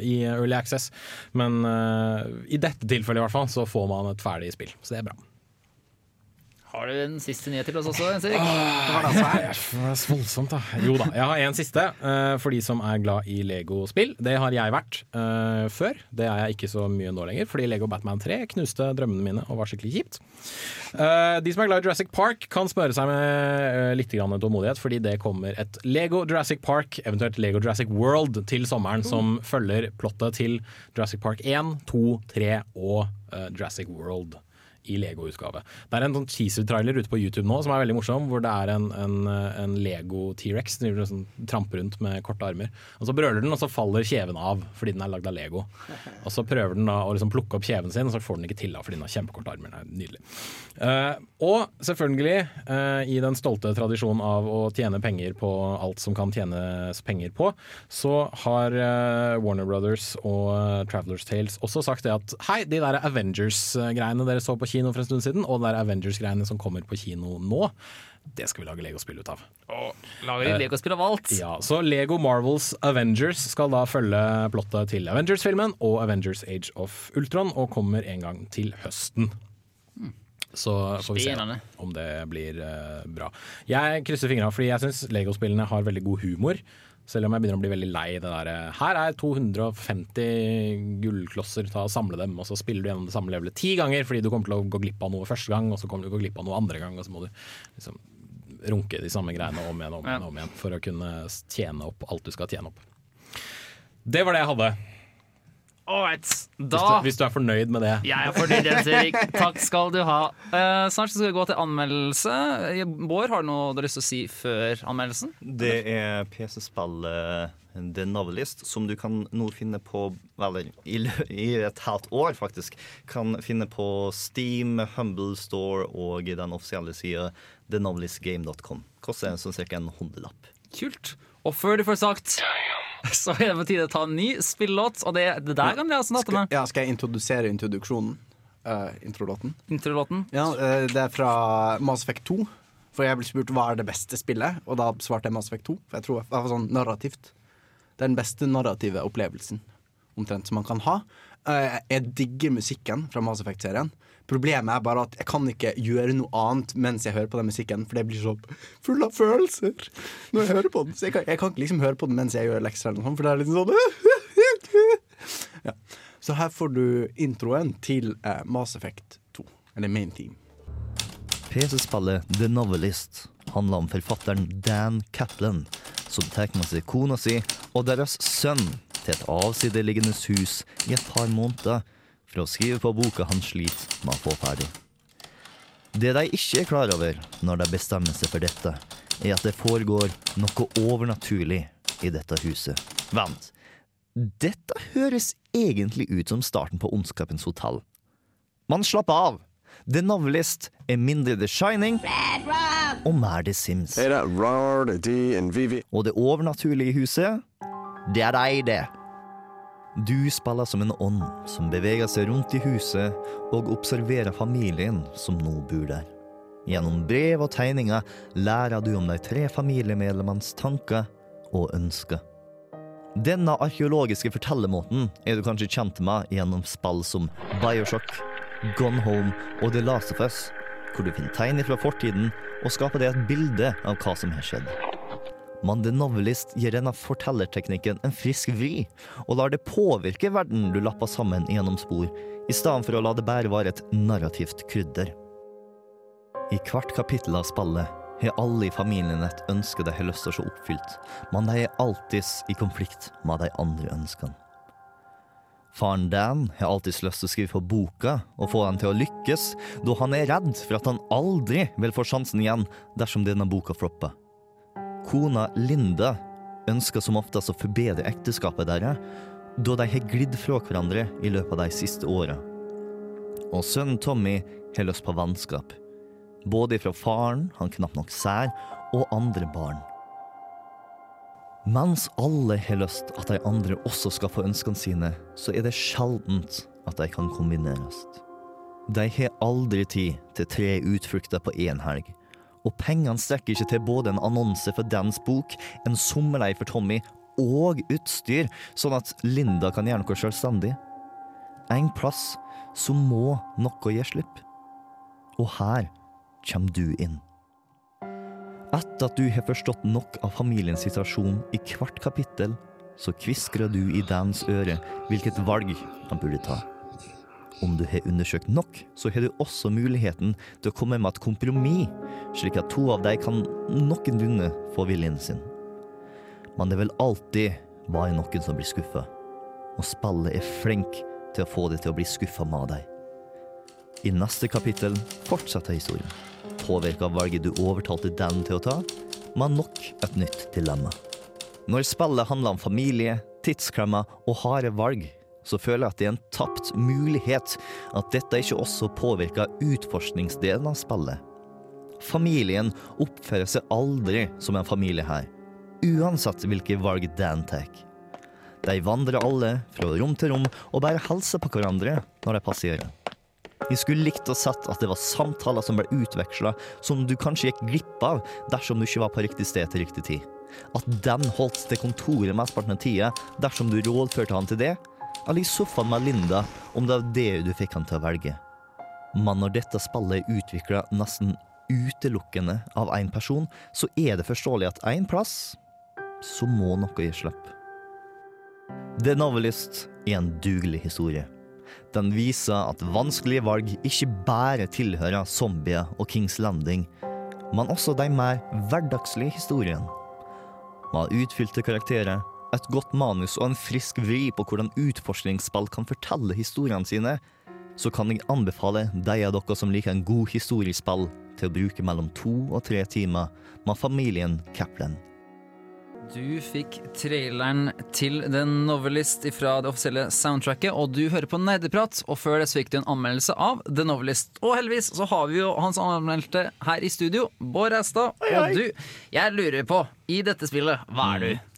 i Early Access. Men uh, i dette tilfellet i hvert fall så får man et ferdig spill, så det er bra. Har du en siste nyhet til oss også, Jens Erik? Det er så voldsomt, da. Jo da, jeg har en siste uh, for de som er glad i Lego-spill. Det har jeg vært uh, før. Det er jeg ikke så mye nå lenger, fordi Lego Batman 3 knuste drømmene mine og var skikkelig kjipt. Uh, de som er glad i Jurassic Park, kan smøre seg med litt tålmodighet, fordi det kommer et Lego Jurassic Park, eventuelt Lego Jurassic World, til sommeren, som følger plottet til Jurassic Park 1, 2, 3 og Jurassic World i Lego-utgave. Det er en sånn teaser-trailer ute på YouTube nå som er veldig morsom, hvor det er en, en, en Lego T-rex som sånn, tramper rundt med korte armer. Og Så brøler den, og så faller kjeven av fordi den er lagd av Lego. Og Så prøver den da å liksom plukke opp kjeven sin, og så får den ikke til av fordi den har kjempekorte armer. Det er nydelig. Uh, og selvfølgelig, uh, i den stolte tradisjonen av å tjene penger på alt som kan tjenes penger på, så har uh, Warner Brothers og Travelers Tales også sagt det at hei, de der Avengers-greiene dere så på kino for en stund siden, og den der Avengers-greiene som kommer på kino nå, det skal vi lage Lego-spill ut av. Lager de Lego-spill av alt? Ja, så Lego Marvels Avengers skal da følge plottet til Avengers-filmen og Avengers Age of Ultron, og kommer en gang til høsten. Så får vi se om det blir eh, bra. Jeg krysser fingra fordi jeg syns Lego-spillene har veldig god humor. Selv om jeg begynner å bli veldig lei det derre Her er 250 gullklosser, ta og samle dem, og så spiller du gjennom det samme levelet ti ganger fordi du kommer til å gå glipp av noe første gang, og så kommer du til å gå glipp av noe andre gang, og så må du liksom runke de samme greiene om igjen og om igjen, om igjen for å kunne tjene opp alt du skal tjene opp. Det var det jeg hadde. Alright, Hvis, du, hvis du er fornøyd med det. Jeg er fornøyd, Jens Erik. *laughs* Takk skal du ha. Uh, snart skal vi gå til anmeldelse. Bård, har du noe du har lyst til å si før anmeldelsen? Det er PC-spillet The Novelist, som du kan nå finne på Eller i, i et halvt år, faktisk. Kan finne på Steam, Humble Store og den offisielle sida thenovelistgame.com. Koster sånn cirka en hundrelapp. Kult. Og før du får sagt, *laughs* så er det på tide å ta en ny spillåt. Og det, det der kan vi ha med. Ja, skal jeg introdusere introduksjonen? Uh, introlåten? Introlåten? Ja, uh, det er fra Mass Effect 2. For jeg ble spurt hva er det beste spillet, og da svarte jeg Mass Effect 2. For jeg tror det var sånn narrativt. Det er den beste narrative opplevelsen omtrent som man kan ha. Uh, Jeg digger musikken fra Mass Effect-serien. Problemet er bare at jeg kan ikke gjøre noe annet mens jeg hører på den musikken, for det blir så full av følelser når jeg hører på den. Så jeg kan, jeg kan ikke liksom høre på den mens jeg gjør lekser, eller noe sånt, for det er litt sånn *laughs* ja. Så her får du introen til eh, Mass Effect 2, eller Main Team. PC-spillet The Novelist handler om forfatteren Dan Kaplan, som tar med seg kona si og deres sønn til et avsideliggende hus i et par måneder for å skrive på boka han sliter med å få ferdig. Det de ikke er klar over når de bestemmer seg for dette, er at det foregår noe overnaturlig i dette huset. Vent, dette høres egentlig ut som starten på Ondskapens hotell. Man slapper av. The Novelist er mindre The Shining og mer The Sims. Og det overnaturlige huset, det er de, det. Du spiller som en ånd som beveger seg rundt i huset og observerer familien som nå bor der. Gjennom brev og tegninger lærer du om de tre familiemedlemmenes tanker og ønsker. Denne arkeologiske fortellermåten er du kanskje kjent med gjennom spill som Bioshock, Gone Home og The Last of Us, hvor du finner tegn fra fortiden og skaper deg et bilde av hva som har skjedd. Men The Novelist gir denne fortellerteknikken en frisk vri, og lar det påvirke verden du lapper sammen gjennom spor, i stedet for å la det bare være et narrativt krydder. I hvert kapittel av spillet har alle i familien et ønske de har lyst til å se oppfylt, men de er alltids i konflikt med de andre ønskene. Faren Dan har alltids lyst til å skrive på boka og få den til å lykkes, da han er redd for at han aldri vil få sjansen igjen dersom denne boka flopper. Kona Linda ønsker som oftest å forbedre ekteskapet deres, da de har glidd fra hverandre i løpet av de siste åra. Og sønnen Tommy har lyst på vennskap, både fra faren han knapt nok ser, og andre barn. Mens alle har lyst at de andre også skal få ønskene sine, så er det sjeldent at de kan kombineres. De har aldri tid til tre utflukter på én helg. Og pengene strekker ikke til både en annonse for Dans bok, en sommerleie for Tommy og utstyr, sånn at Linda kan gjøre noe selvstendig. En plass så må noe gi slipp. Og her kommer du inn. Etter at du har forstått nok av familiens situasjon i hvert kapittel, så kviskrer du i Dans øre hvilket valg han burde ta. Om du har undersøkt nok, så har du også muligheten til å komme med et kompromiss, slik at to av deg kan noenlunde få viljen sin. Men det vil alltid være noen som blir skuffa, og spillet er flink til å få deg til å bli skuffa med deg. I neste kapittel fortsetter historien, påvirka valget du overtalte den til å ta, men nok et nytt dilemma. Når spillet handler om familie, tidsklemmer og harde valg, så føler jeg at det er en tapt mulighet at dette ikke også påvirker utforskningsdelen av spillet. Familien oppfører seg aldri som en familie her, uansett hvilke valg Dan tar. De vandrer alle fra rom til rom og bærer hilser på hverandre når de passerer. Vi skulle likt å sett at det var samtaler som ble utveksla som du kanskje gikk glipp av dersom du ikke var på riktig sted til riktig tid. At den holdt til kontoret mesteparten av tida dersom du rådførte han til det, eller i sofaen med Linda om det var det du fikk han til å velge. Men når dette spillet er utvikla nesten utelukkende av én person, så er det forståelig at én plass, så må noe gi slipp. The Novelist er en dugelig historie. Den viser at vanskelige valg ikke bare tilhører zombier og Kings Landing, men også de mer hverdagslige historiene. Med utfylte karakterer, et godt manus og en frisk vri på hvordan utforskningsspill kan fortelle historiene sine, så kan jeg anbefale de av dere som liker en god historiespill, til å bruke mellom to og tre timer med familien Kaplan. Du fikk traileren til The Novelist fra det offisielle soundtracket, og du hører på Nerdeprat. Og før det så fikk du en anmeldelse av The Novelist. Og heldigvis så har vi jo hans anmeldte her i studio, Bård Reistad. Og du, jeg lurer på, i dette spillet, hva er du?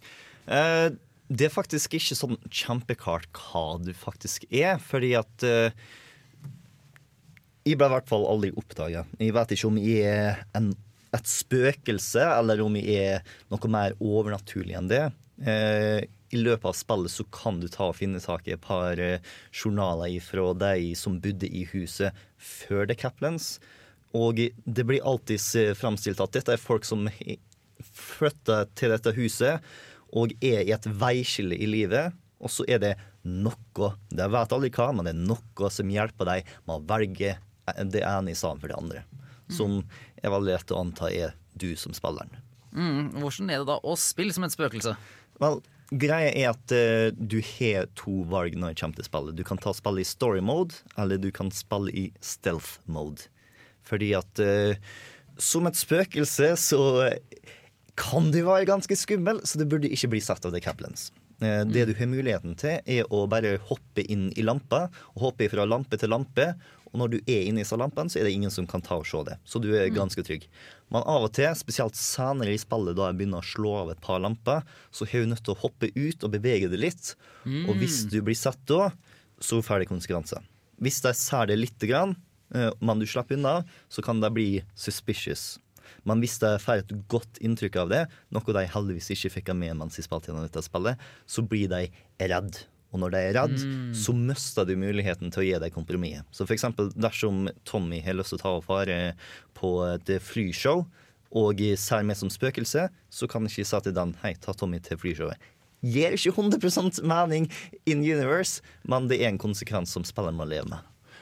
Eh, det er faktisk ikke sånn kjempeklart hva du faktisk er, fordi at uh, Jeg ble i hvert fall aldri oppdaga. Jeg vet ikke om jeg er en, et spøkelse, eller om jeg er noe mer overnaturlig enn det. Uh, i løpet av spillet så kan du ta og finne tak i et par journaler fra de som bodde i huset før The Caplans. Og det blir alltid framstilt at dette er folk som flytter til dette huset og er i et veiskille i livet. Og så er det noe, det vet aldri hva, men det er noe som hjelper deg med å velge det ene i stedet for det andre. Som er veldig lett å anta er du som spilleren. Mm, hvordan er det da å spille som et spøkelse? Vel, greia er at uh, du har to valg når det kommer til spillet. Du kan ta spillet i story mode, eller du kan spille i stealth mode. Fordi at uh, som et spøkelse så kan du være ganske skummel, så det burde ikke bli satt av The Caplans. Eh, Det du har muligheten til, er å bare hoppe inn i lampa, og hoppe fra lampe til lampe. Og når du er inne i lampen, så er det ingen som kan ta og se det. Så du er ganske trygg. Men av og til, spesielt senere i spillet, da jeg begynner å slå av et par lamper, så er du nødt til å hoppe ut og bevege det litt. Og hvis du blir sett da, så får det konsekvenser. Hvis de ser det lite grann, eh, men du slipper unna, så kan de bli suspicious. Men hvis de får et godt inntrykk av det, noe de heldigvis ikke fikk med mens de spilte gjennom dette spillet, så blir de redd. Og når de er redd, Mm. så mister du muligheten til å gi deg kompromisset. Så for eksempel dersom Tommy har lyst til å ta og fare på et flyshow, og ser meg som spøkelse, så kan jeg ikke si til den hei, ta Tommy til flyshowet. Gir ikke 100% mening in universe, men det er en konsekvens som spilleren må leve med.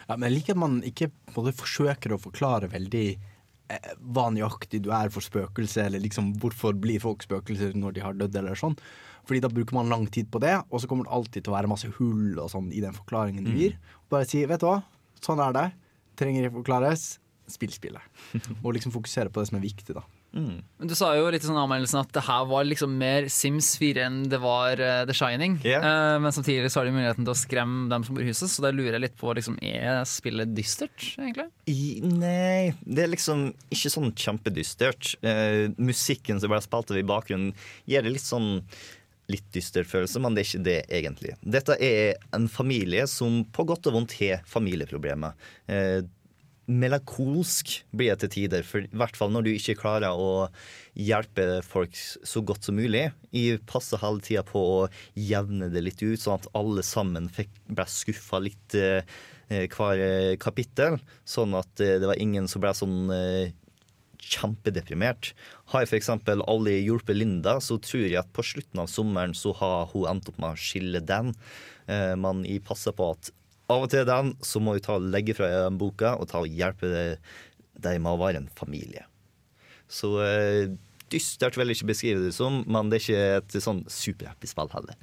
Ja, men jeg liker at man ikke både forsøker å forklare veldig eh, hva nøyaktig du er for spøkelse, eller liksom hvorfor blir folk spøkelser når de har dødd, eller sånn. Fordi da bruker man lang tid på det, og så kommer det alltid til å være masse hull og sånn i den forklaringen du Mm. gir. Bare si 'vet du hva, sånn er det', trenger ikke forklares, spill spillet. *laughs* og liksom fokusere på det som er viktig, da. Mm. Men Du sa jo litt i sånn anmeldelsen at det her var liksom mer Sims 4 enn det var uh, The Shining. Eh, men samtidig så har de muligheten til å skremme dem som bor i huset, så da lurer jeg litt på liksom, er spillet dystert, egentlig? I, nei, det er liksom ikke sånn kjempedystert. Uh, musikken som ble spilt av i bakgrunnen, gir det litt sånn litt dyster følelse, men det er ikke det egentlig. Dette er en familie som på godt og vondt har familieproblemer. Eh, melankolsk blir jeg til tider, for, i hvert fall når du ikke klarer å hjelpe folk så godt som mulig. Jeg passer hele tida på å jevne det litt ut, sånn at alle sammen fikk, ble skuffa litt eh, eh, hver eh, kapittel. Sånn at eh, det var ingen som ble sånn eh, kjempedeprimert. Har jeg f.eks. aldri hjulpet Linda, så tror jeg at på slutten av sommeren så har hun endt opp med å skille den. Eh, men jeg passer på at av og til den, så må vi ta og legge fra den boka og ta og hjelpe deg med å være en familie. Så eh, dystert vil jeg ikke beskrive det som, men det er ikke et sånn superhappy spill heller.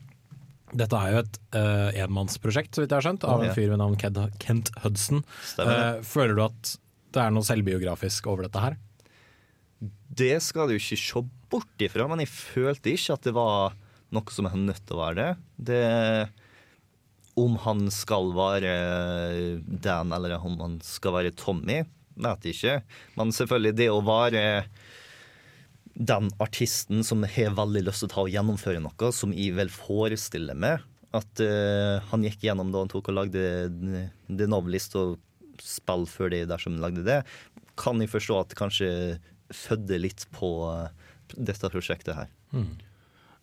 Dette er jo et uh, enmannsprosjekt, så vidt jeg har skjønt, av en fyr ved navn Kent Hudson. Uh. Føler du at det er noe selvbiografisk over dette her? Det skal du ikke se bort ifra, men jeg følte ikke at det var noe som er nødt til å være det. det om han skal være Dan eller om han skal være Tommy, vet jeg ikke. Men selvfølgelig, det å være den artisten som har veldig lyst til å ta og gjennomføre noe, som jeg vel forestiller meg at uh, han gikk gjennom da han tok og lagde The Novelist og spill før det dersom han lagde det, kan jeg forstå at det kanskje fødde litt på eh, dette prosjektet her.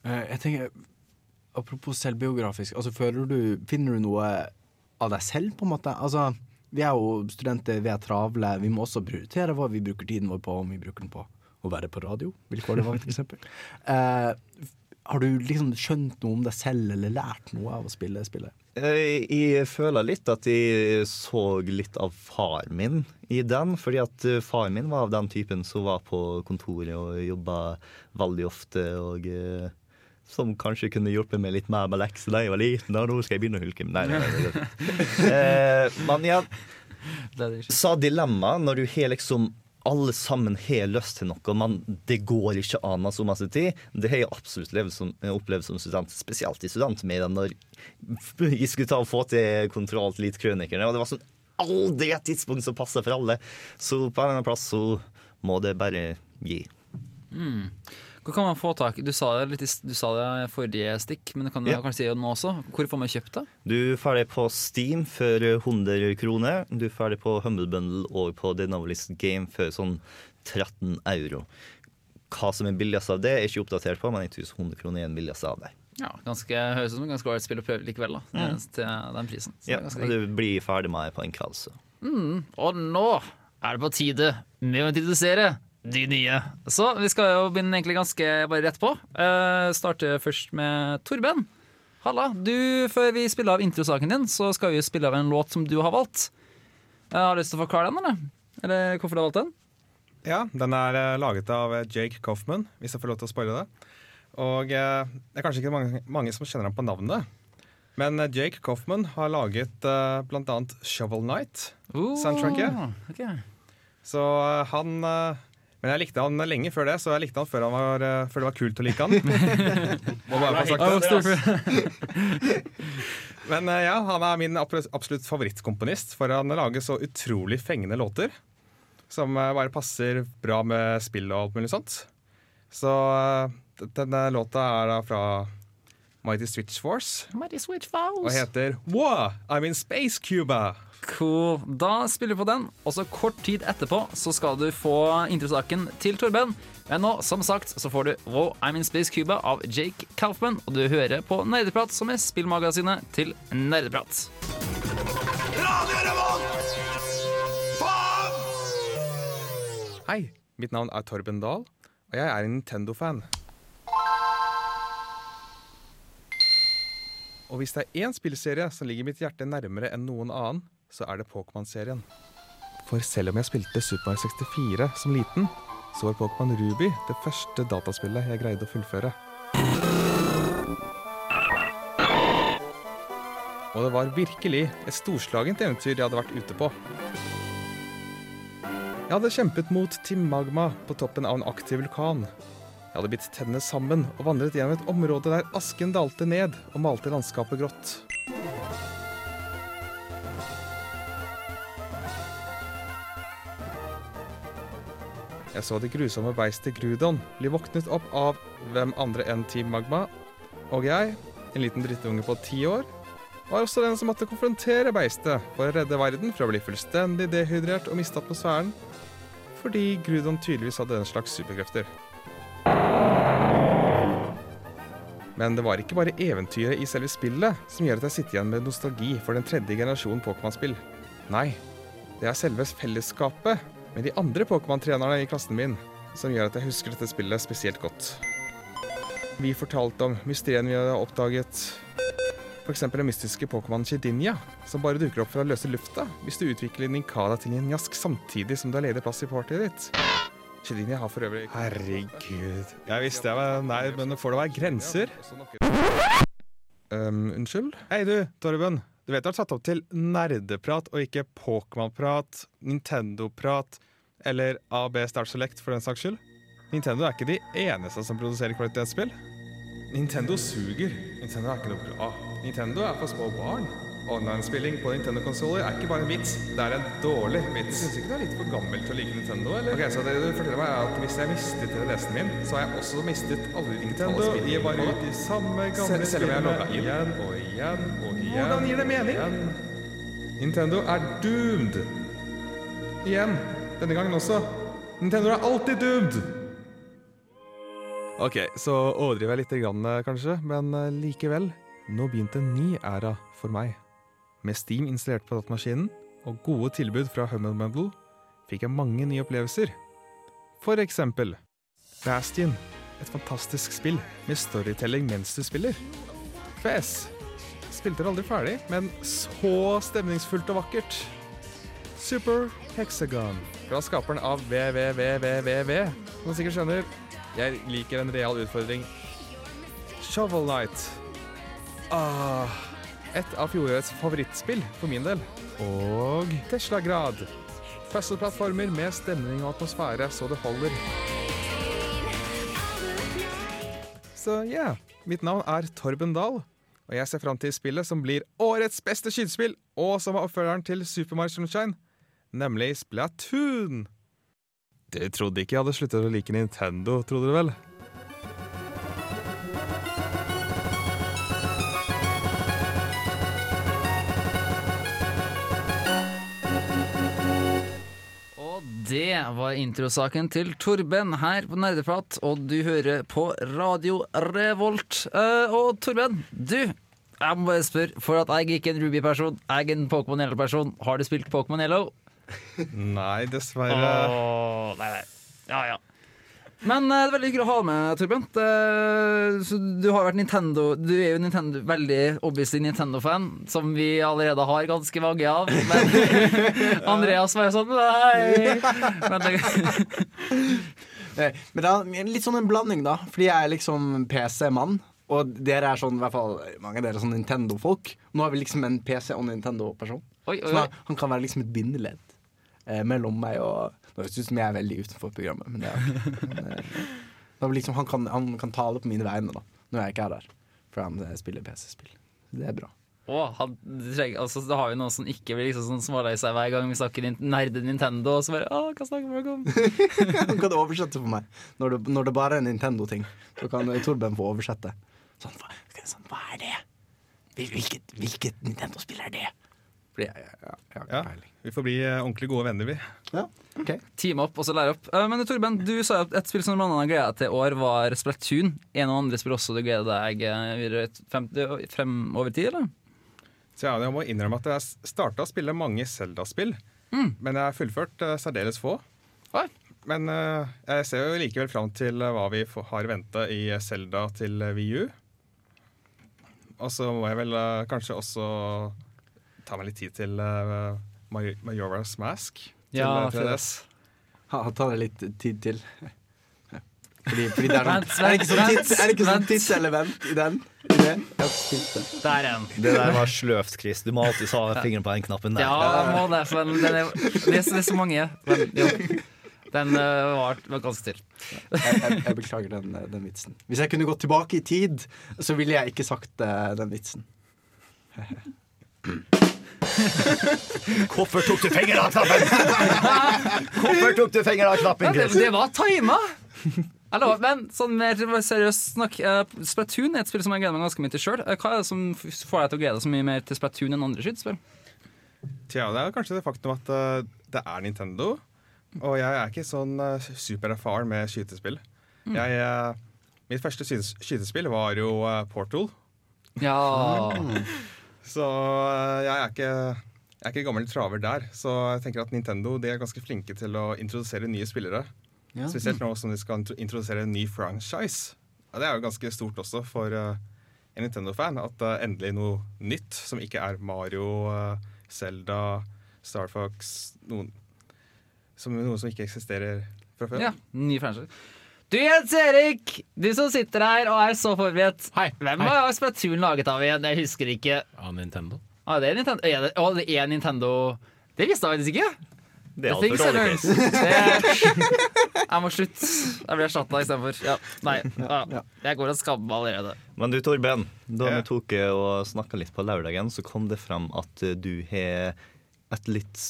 Eh, jeg tenker, Apropos selvbiografisk, altså du, finner du noe av deg selv, på en måte? Altså, Vi er jo studenter, vi er travle, vi må også prioritere hva vi bruker tiden vår på, om vi bruker den på å være på radio, vilkårlig var, eksempel. *laughs* Eh, har du liksom skjønt noe om deg selv, eller lært noe av å spille spillet? Eh, Jeg føler litt at jeg så litt av far min i den. Fordi at eh, far min var av den typen som var på kontoret og jobba veldig ofte. Og eh, som kanskje kunne hjulpet meg litt mer med lekser da jeg var liten. Og nå skal jeg begynne å hulke. Nei, nei, nei. *laughs* Eh, Men ja, sa dilemma når du har liksom alle sammen har lyst til noe, men det går ikke an så masse tid. Det har jeg absolutt som, opplevd som student, spesielt i studentmedia, når jeg skulle ta og få til kontroll til litt krønikerne. Og det var sånn aldri et tidspunkt som passer for alle. Så på en eller annen plass så må det bare gi. Mm. Hvor kan man få tak Du sa det litt du sa det i forrige stikk, men du kan Ja. kanskje si det nå også. Hvor får man kjøpt det? Du får det på Steam for 100 kroner. Du får det på Humble Bundle og på The Novelist Game for sånn 13 euro. Hva som er billigst av det, er ikke oppdatert på, men jeg tror 100 kroner er den billigste av det. Ja, ganske, høres ut som ganske ålreit spill å prøve likevel, da, Mm. til den prisen. Så Ja, ganske og du blir ferdig med det på en kveld, så. Mm, og nå er det på tide med å introdusere de nye. Så vi skal jo begynne egentlig ganske bare rett på. Uh, starte først med Torben. Halla. Du, før vi spiller av introsaken din, så skal vi spille av en låt som du har valgt. Uh, har du lyst til å forklare den, eller? Eller hvorfor du har valgt den? Ja, den er eh, laget av Jake Coffman, hvis jeg får lov til å spoile det. Og det er kanskje ikke mange, mange som kjenner ham på navnet. Men Jake Coffman har laget uh, blant annet Shovel Night-soundtracket. Okay. Så han Men jeg likte han lenge før det, så jeg likte han før, han var, eh, før det var kult å like han. *laughs* Må bare få sagt det. *laughs* Men eh, ja, han er min absolutt favorittkomponist, for han lager så utrolig fengende låter. Som eh, bare passer bra med spill og alt mulig sånt. Så denne låta er da fra Mighty Switch Force Mighty Switch Force. og heter Wow, I'm in Space Cuba. Cool. Da spiller vi på den, og så kort tid etterpå så skal du få introsaken til Torben. Men nå, som sagt, så får du Wow, I'm in Space Cuba av Jake Kaufman, og du hører på Nerdeprat, som er spillmagasinet til Nerdeprat. Hei, mitt navn er Torben Dahl, og jeg er en Nintendo-fan. Og hvis det er én spillserie som ligger mitt hjerte nærmere enn noen annen, så er det Pokémon-serien. For selv om jeg spilte Super Mario 64 som liten, så var Pokémon Ruby det første dataspillet jeg greide å fullføre. Og det var virkelig et storslagent eventyr jeg hadde vært ute på. Jeg hadde kjempet mot Team Magma på toppen av en aktiv vulkan. Jeg hadde bitt tennene sammen og vandret gjennom et område der asken dalte ned og malte landskapet grått. Jeg så det grusomme beistet Grudon bli våknet opp av hvem andre enn Team Magma. Og jeg, en liten drittunge på ti år, var også den som måtte konfrontere beistet for å redde verden fra å bli fullstendig dehydrert og miste atmosfæren, fordi Grudon tydeligvis hadde den slags superkrefter. Men det var ikke bare eventyret i selve spillet som gjør at jeg sitter igjen med nostalgi for den tredje generasjonen Pokémon-spill. Nei, det er selve fellesskapet med de andre Pokémon-trenerne i klassen min som gjør at jeg husker dette spillet spesielt godt. Vi fortalte om mysteriene vi hadde oppdaget. F.eks. den mystiske Pokémon Chedinia, som bare dukker opp for å løse lufta hvis du utvikler Ninkada til en jask samtidig som du har ledig plass i partyet ditt. Chedinia har for øvrig Herregud. Jeg visste jeg var Nei, men får det være grenser? Um, unnskyld? Hei du, Torben. Du vet du har tatt opp til nerdeprat og ikke Pokémon-prat, Nintendo-prat eller AB Start Select for den saks skyld. Nintendo er ikke de eneste som produserer kvalitetsspill. Nintendo suger. Nintendo er ikke noe bra. Nintendo er for små barn. Online-spilling på Nintendo-konsoller er ikke bare en vits, det er en dårlig vits. Du syns ikke du er litt for gammel til å like Nintendo, eller? Ok, så det du forteller meg er at Hvis jeg mistet 3DS-en min, så har jeg også mistet alle de digitale spillene. gir bare ut de samme gamle Selv om jeg logga inn igjen og igjen og igjen. Hvordan gir det mening? Nintendo er doomed. Igjen. Denne gangen også. Nintendo er alltid doomed. Ok, så overdriver jeg litt, grann, kanskje, men eh, likevel. Nå begynte en ny æra for meg. Med Steam installert på datamaskinen og gode tilbud fra Hummel Bundle fikk jeg mange nye opplevelser. For eksempel Bastion, et fantastisk spill med storytelling mens du spiller. Fes, spilte det aldri ferdig, men så stemningsfullt og vakkert. Super Hexagon, fra skaperen av VVVVVV, som du sikkert skjønner. Jeg liker en real utfordring. Shovel Knight. Ah, et av fjorårets favorittspill for min del. Og Tesla Grad. Puzzle-plattformer med stemning og atmosfære så det holder. Så ja, mitt navn er Torben Dahl, og jeg ser fram til spillet som blir årets beste skytespill, og som er oppfølgeren til Super Mario Sunshine, nemlig Splatoon. Dere trodde ikke jeg hadde sluttet å like Nintendo, trodde dere vel? Det var introsaken til Torben her på Nerdeprat, og du hører på Radio Revolt. Eh, og Torben, du, jeg må bare spørre, for at jeg ikke er en Ruby-person, jeg er en Pokémon Yellow-person. Har du spilt Pokémon Yellow? *laughs* Nei, dessverre. Åh, nei, nei. Ja, ja. Men eh, det er veldig hyggelig å ha med, Torben. Så du har vært Nintendo Du er jo Nintendo, veldig obviously Nintendo-fan, som vi allerede har ganske mange av. Men *laughs* *laughs* Andreas var jo sånn Nei! Men det, *laughs* Eh, Men er litt sånn en blanding, da. Fordi jeg er liksom PC-mann. Og dere er sånn, i hvert fall mange av dere er sånn Nintendo-folk. Nå har vi liksom en PC- og Nintendo-person. Så han- han kan være liksom et bindeledd eh, mellom meg og Nå høres det ut som jeg er veldig utenfor programmet, men det er ikke. Men, eh, *laughs* liksom, han, kan, han kan tale på mine vegne, da. Når jeg ikke er der. For han eh, spiller PC-spill. Det er bra. Å, han, altså, da har vi noen som ikke blir liksom sånn smålei seg hver gang vi snakker nerde Nintendo. Og så bare, å, hva snakker folk om? *laughs* Han kan oversette for meg. Når det, når det bare er Nintendo-ting, så kan Torben få oversette. Sånn, hva, sånn, hva er det? Hvilket, hvilket Nintendo-spill er det? Fordi jeg, jeg, jeg, jeg har ikke Ja, vi får bli eh, ordentlig gode venner, vi. Ja, Okay. Team opp og så lære opp. Eh, Men Torben, du sa jo at et spill som blant annet gleda deg til i år, var Splatoon. En og andre spill også du gleder deg fremover frem tid, eller? Så ja, jeg må innrømme at jeg starta å spille mange Zelda-spill, men jeg har fullført eh, særdeles få. Men eh, jeg ser jo likevel fram til eh, hva vi har venta i Zelda til eh, VU. Og så må jeg vel eh, kanskje også ta meg litt tid til uh, Majora's Mask. Til, Ja, eh, 3DS. Ha, ta deg litt tid til. Fordi, fordi det er, Vent, sånn, er det ikke sånn, vent, tids, er det ikke sånn tidselement i den? I det? Der er den. Det der var sløvt, Chris. Du må alltid ha fingeren på den knappen der. Ja, jeg må det, for den, den er, det, er, så- det er så mange. Men jo. Den uh, var, var ganske til. Jeg, jeg, jeg beklager den, eh, den vitsen. Hvis jeg kunne gått tilbake i tid, så ville jeg ikke sagt uh, den vitsen. *laughs* *laughs* Hvorfor tok du fingeren av knappen? *laughs* Hvorfor tok du fingeren av knappen, Chris? det, det var tima! Men sånn mer seriøst snakk. eh, Splatoon er et spill som jeg gleder meg ganske mye til sjøl. Hva er det som får deg til å glede deg så mye mer til Splatoon enn andre skytespill? Tja, det er kanskje det faktum at eh, det er Nintendo. Og jeg er ikke sånn supererfaren med skytespill. Mm. Jeg, eh, mitt første skytespill var jo eh, Portal. Ja *laughs* Så eh, jeg er ikke jeg er ikke gammel traver der, så jeg tenker at Nintendo er ganske flinke til å introdusere nye spillere. Ja. Spesielt nå som de skal introdusere en ny franchise. Ja, det er jo ganske stort også for uh, en Nintendo-fan. At eh, endelig noe nytt som ikke er Mario, uh, Zelda, Star Fox noen, som, Noe som ikke eksisterer fra før. Ja, ny franchise. Du Jens Erik, du som sitter her og er så forberedt. Hei. Hvem Hei. var spatulen laget av igjen? Jeg husker ikke. Av Nintendo. Ah, det er Nintendo. Er det, oh, det er Nintendo Det visste jeg faktisk ikke. Det er altfor dårlig, case. Jeg må slutte. Jeg blir erstatta istedenfor. Ja, nei. Ja. Jeg går og skammer meg allerede. Men du, Torben. Da vi tok og snakka litt på lørdagen, så kom det fram at du har et litt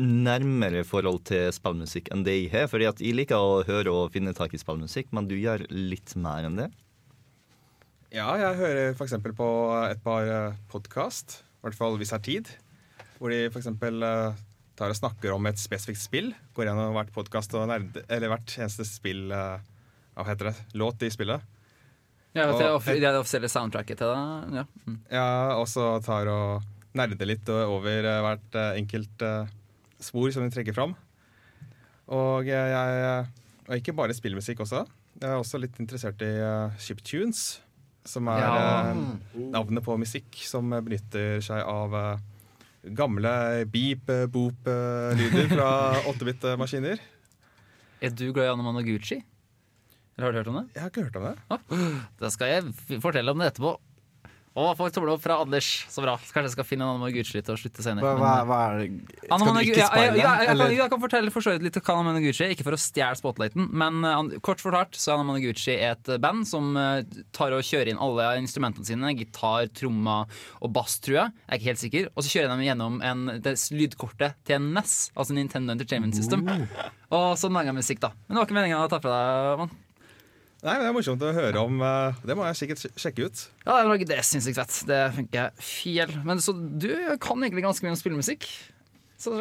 nærmere forhold til spillmusikk enn det jeg har. Fordi at jeg liker å høre og finne tak i spillmusikk, men du gjør litt mer enn det. Ja, jeg hører f.eks. på et par podkast, i hvert fall hvis jeg har tid, hvor de f.eks. tar og snakker om et spesifikt spill. Går gjennom hvert podkast og nerd, eller hvert eneste spill eh, Hva heter det? Låt i spillet. Ja, Og- det, er det offisielle soundtracket til det. Ja. Mm. Ja, og så tar og nerder litt over eh, hvert eh, enkelt eh, spor som de trekker fram. Og jeg, Og ikke bare spillmusikk også. Jeg er også litt interessert i uh, chiptunes, som er Ja. uh, navnet på musikk som benytter seg av uh, gamle beep, eh, boop-lyder fra *laughs* 8-bit-maskiner. Er du glad i Anna Managuchi? Eller har du hørt om det? Jeg har ikke hørt om det. Da skal jeg fortelle om det etterpå. Og folk tommel opp fra Anders. Så bra. Så kanskje jeg skal finne en annen Gucci til å slutte senere. Hva, hva, eh, hva er det? Skal du Managu- ikke speile? ja, jeg, kan, jeg kan fortelle for så vidt litt om Anna Managuchi, ikke for å stjele spotlighten, men uh, kort fortalt så er Anna Managuchi et eh, band som uh, tar og kjører inn alle instrumentene sine, gitar, trommer og bass, tror jeg. Jeg er ikke helt sikker. Og så kjører de gjennom en, det lydkortet til en NES, altså Nintendo Entertainment System. Og så lager jeg musikk, da. Men det var ikke meninga å ta fra deg, mann. Nei, men Det er morsomt å høre om. eh, Det må jeg sikkert sjekke ut. Ja, det er, det er sinnssykt fett. Det funker fjell. Men så du kan egentlig ganske mye om spillemusikk. Så.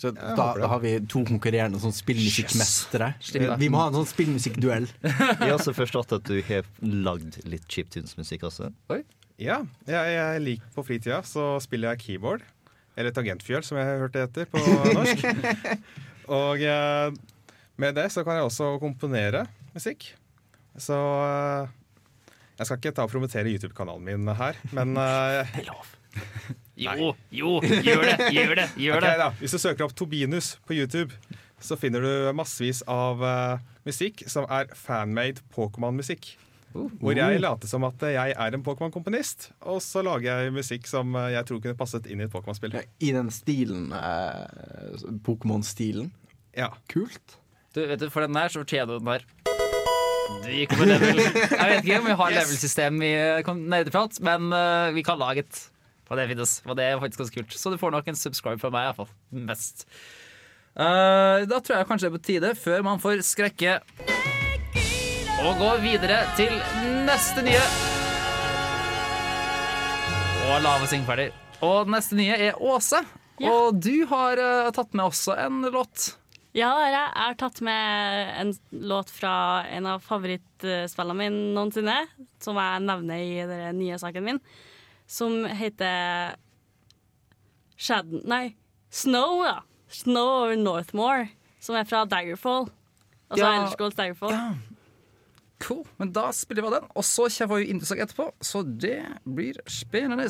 Så jeg da, da har vi to konkurrerende sånn spillmusikkmestere. Yes. Vi må ha en sånn spillmusikkduell. *laughs* Jeg har også forstått at du har lagd litt chiptunes-musikk også. Ja, jeg, jeg liker på fritida så spiller jeg keyboard. Eller tangentfjøl, som jeg hørte det heter på norsk. *laughs* Og eh, med det så kan jeg også komponere musikk. Så eh, jeg skal ikke ta og promotere YouTube-kanalen min her, men uh, *laughs* Det er lov. *laughs* Jo, jo, gjør det, gjør det, gjør det. da. Hvis du søker opp Tobinus på YouTube, så finner du massevis av uh, musikk som er fanmade Pokémon-musikk. Hvor jeg later som at jeg er en Pokémon-komponist, og så lager jeg musikk som eh, jeg tror kunne passet inn i et Pokémon-spill. I den stilen, eh, Pokémon-stilen. Ja. Kult. Du, vet du, For den der så fortjener du den der. Du gikk på level. *laughs* Jeg vet ikke om vi har Yes. level-system i eh, nerdeprat, men uh, vi kan lage et. Og det finnes. Og det er faktisk ganske kult. Så du får nok en subscribe fra meg, iallfall. Mest. Uh, da tror jeg kanskje det er på tide, før man får skrekke, å gå videre til neste nye. Og lave synge ferdig. Og neste nye er Åse. Og du har uh, tatt med også en låt. Ja, jeg. Har tatt med en låt fra en av favorittspillene mine noensinne, som jeg nevner i den nye saken min, som heter Shad... Nei, Snow, ja. Snow over Northmore, som er fra Daggerfall. Altså Ja. Elder Daggerfall. Daggerfall. Cool, men da spiller vi av den. Og så kommer vi introsak etterpå, så det blir spennende.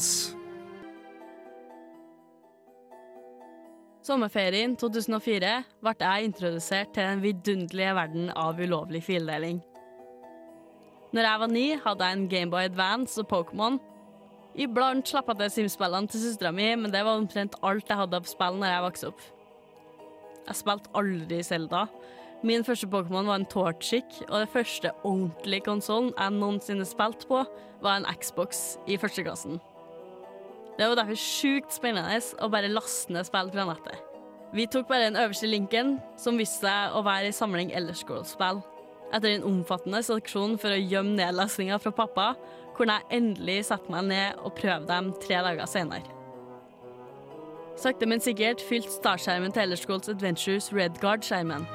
Sommerferien 2004 ble jeg introdusert til den vidunderlige verden av ulovlig fildeling. Når jeg var ni, hadde jeg en Gameboy Advance og Pokémon. Iblant slapp jeg til Sims-spillene til søstera mi, men det var omtrent alt jeg hadde av spill når jeg vokste opp. Jeg spilte aldri Zelda. Min første Pokémon var en Torchic, og det første ordentlige konsollen jeg noensinne spilte på, var en Xbox i førsteklassen. Det var derfor sjukt spennende å bare laste ned spill fra nettet. Vi tok bare den øverste linken, som viste seg å være en samling Elder Scrolls-spill. Etter en omfattende seleksjon for å gjemme nedlastninga fra pappa, kunne jeg endelig sette meg ned og prøve dem tre dager senere. Sakte, men sikkert fylte startskjermen til Elderscrolls Adventures Adventures Redguard-skjermen.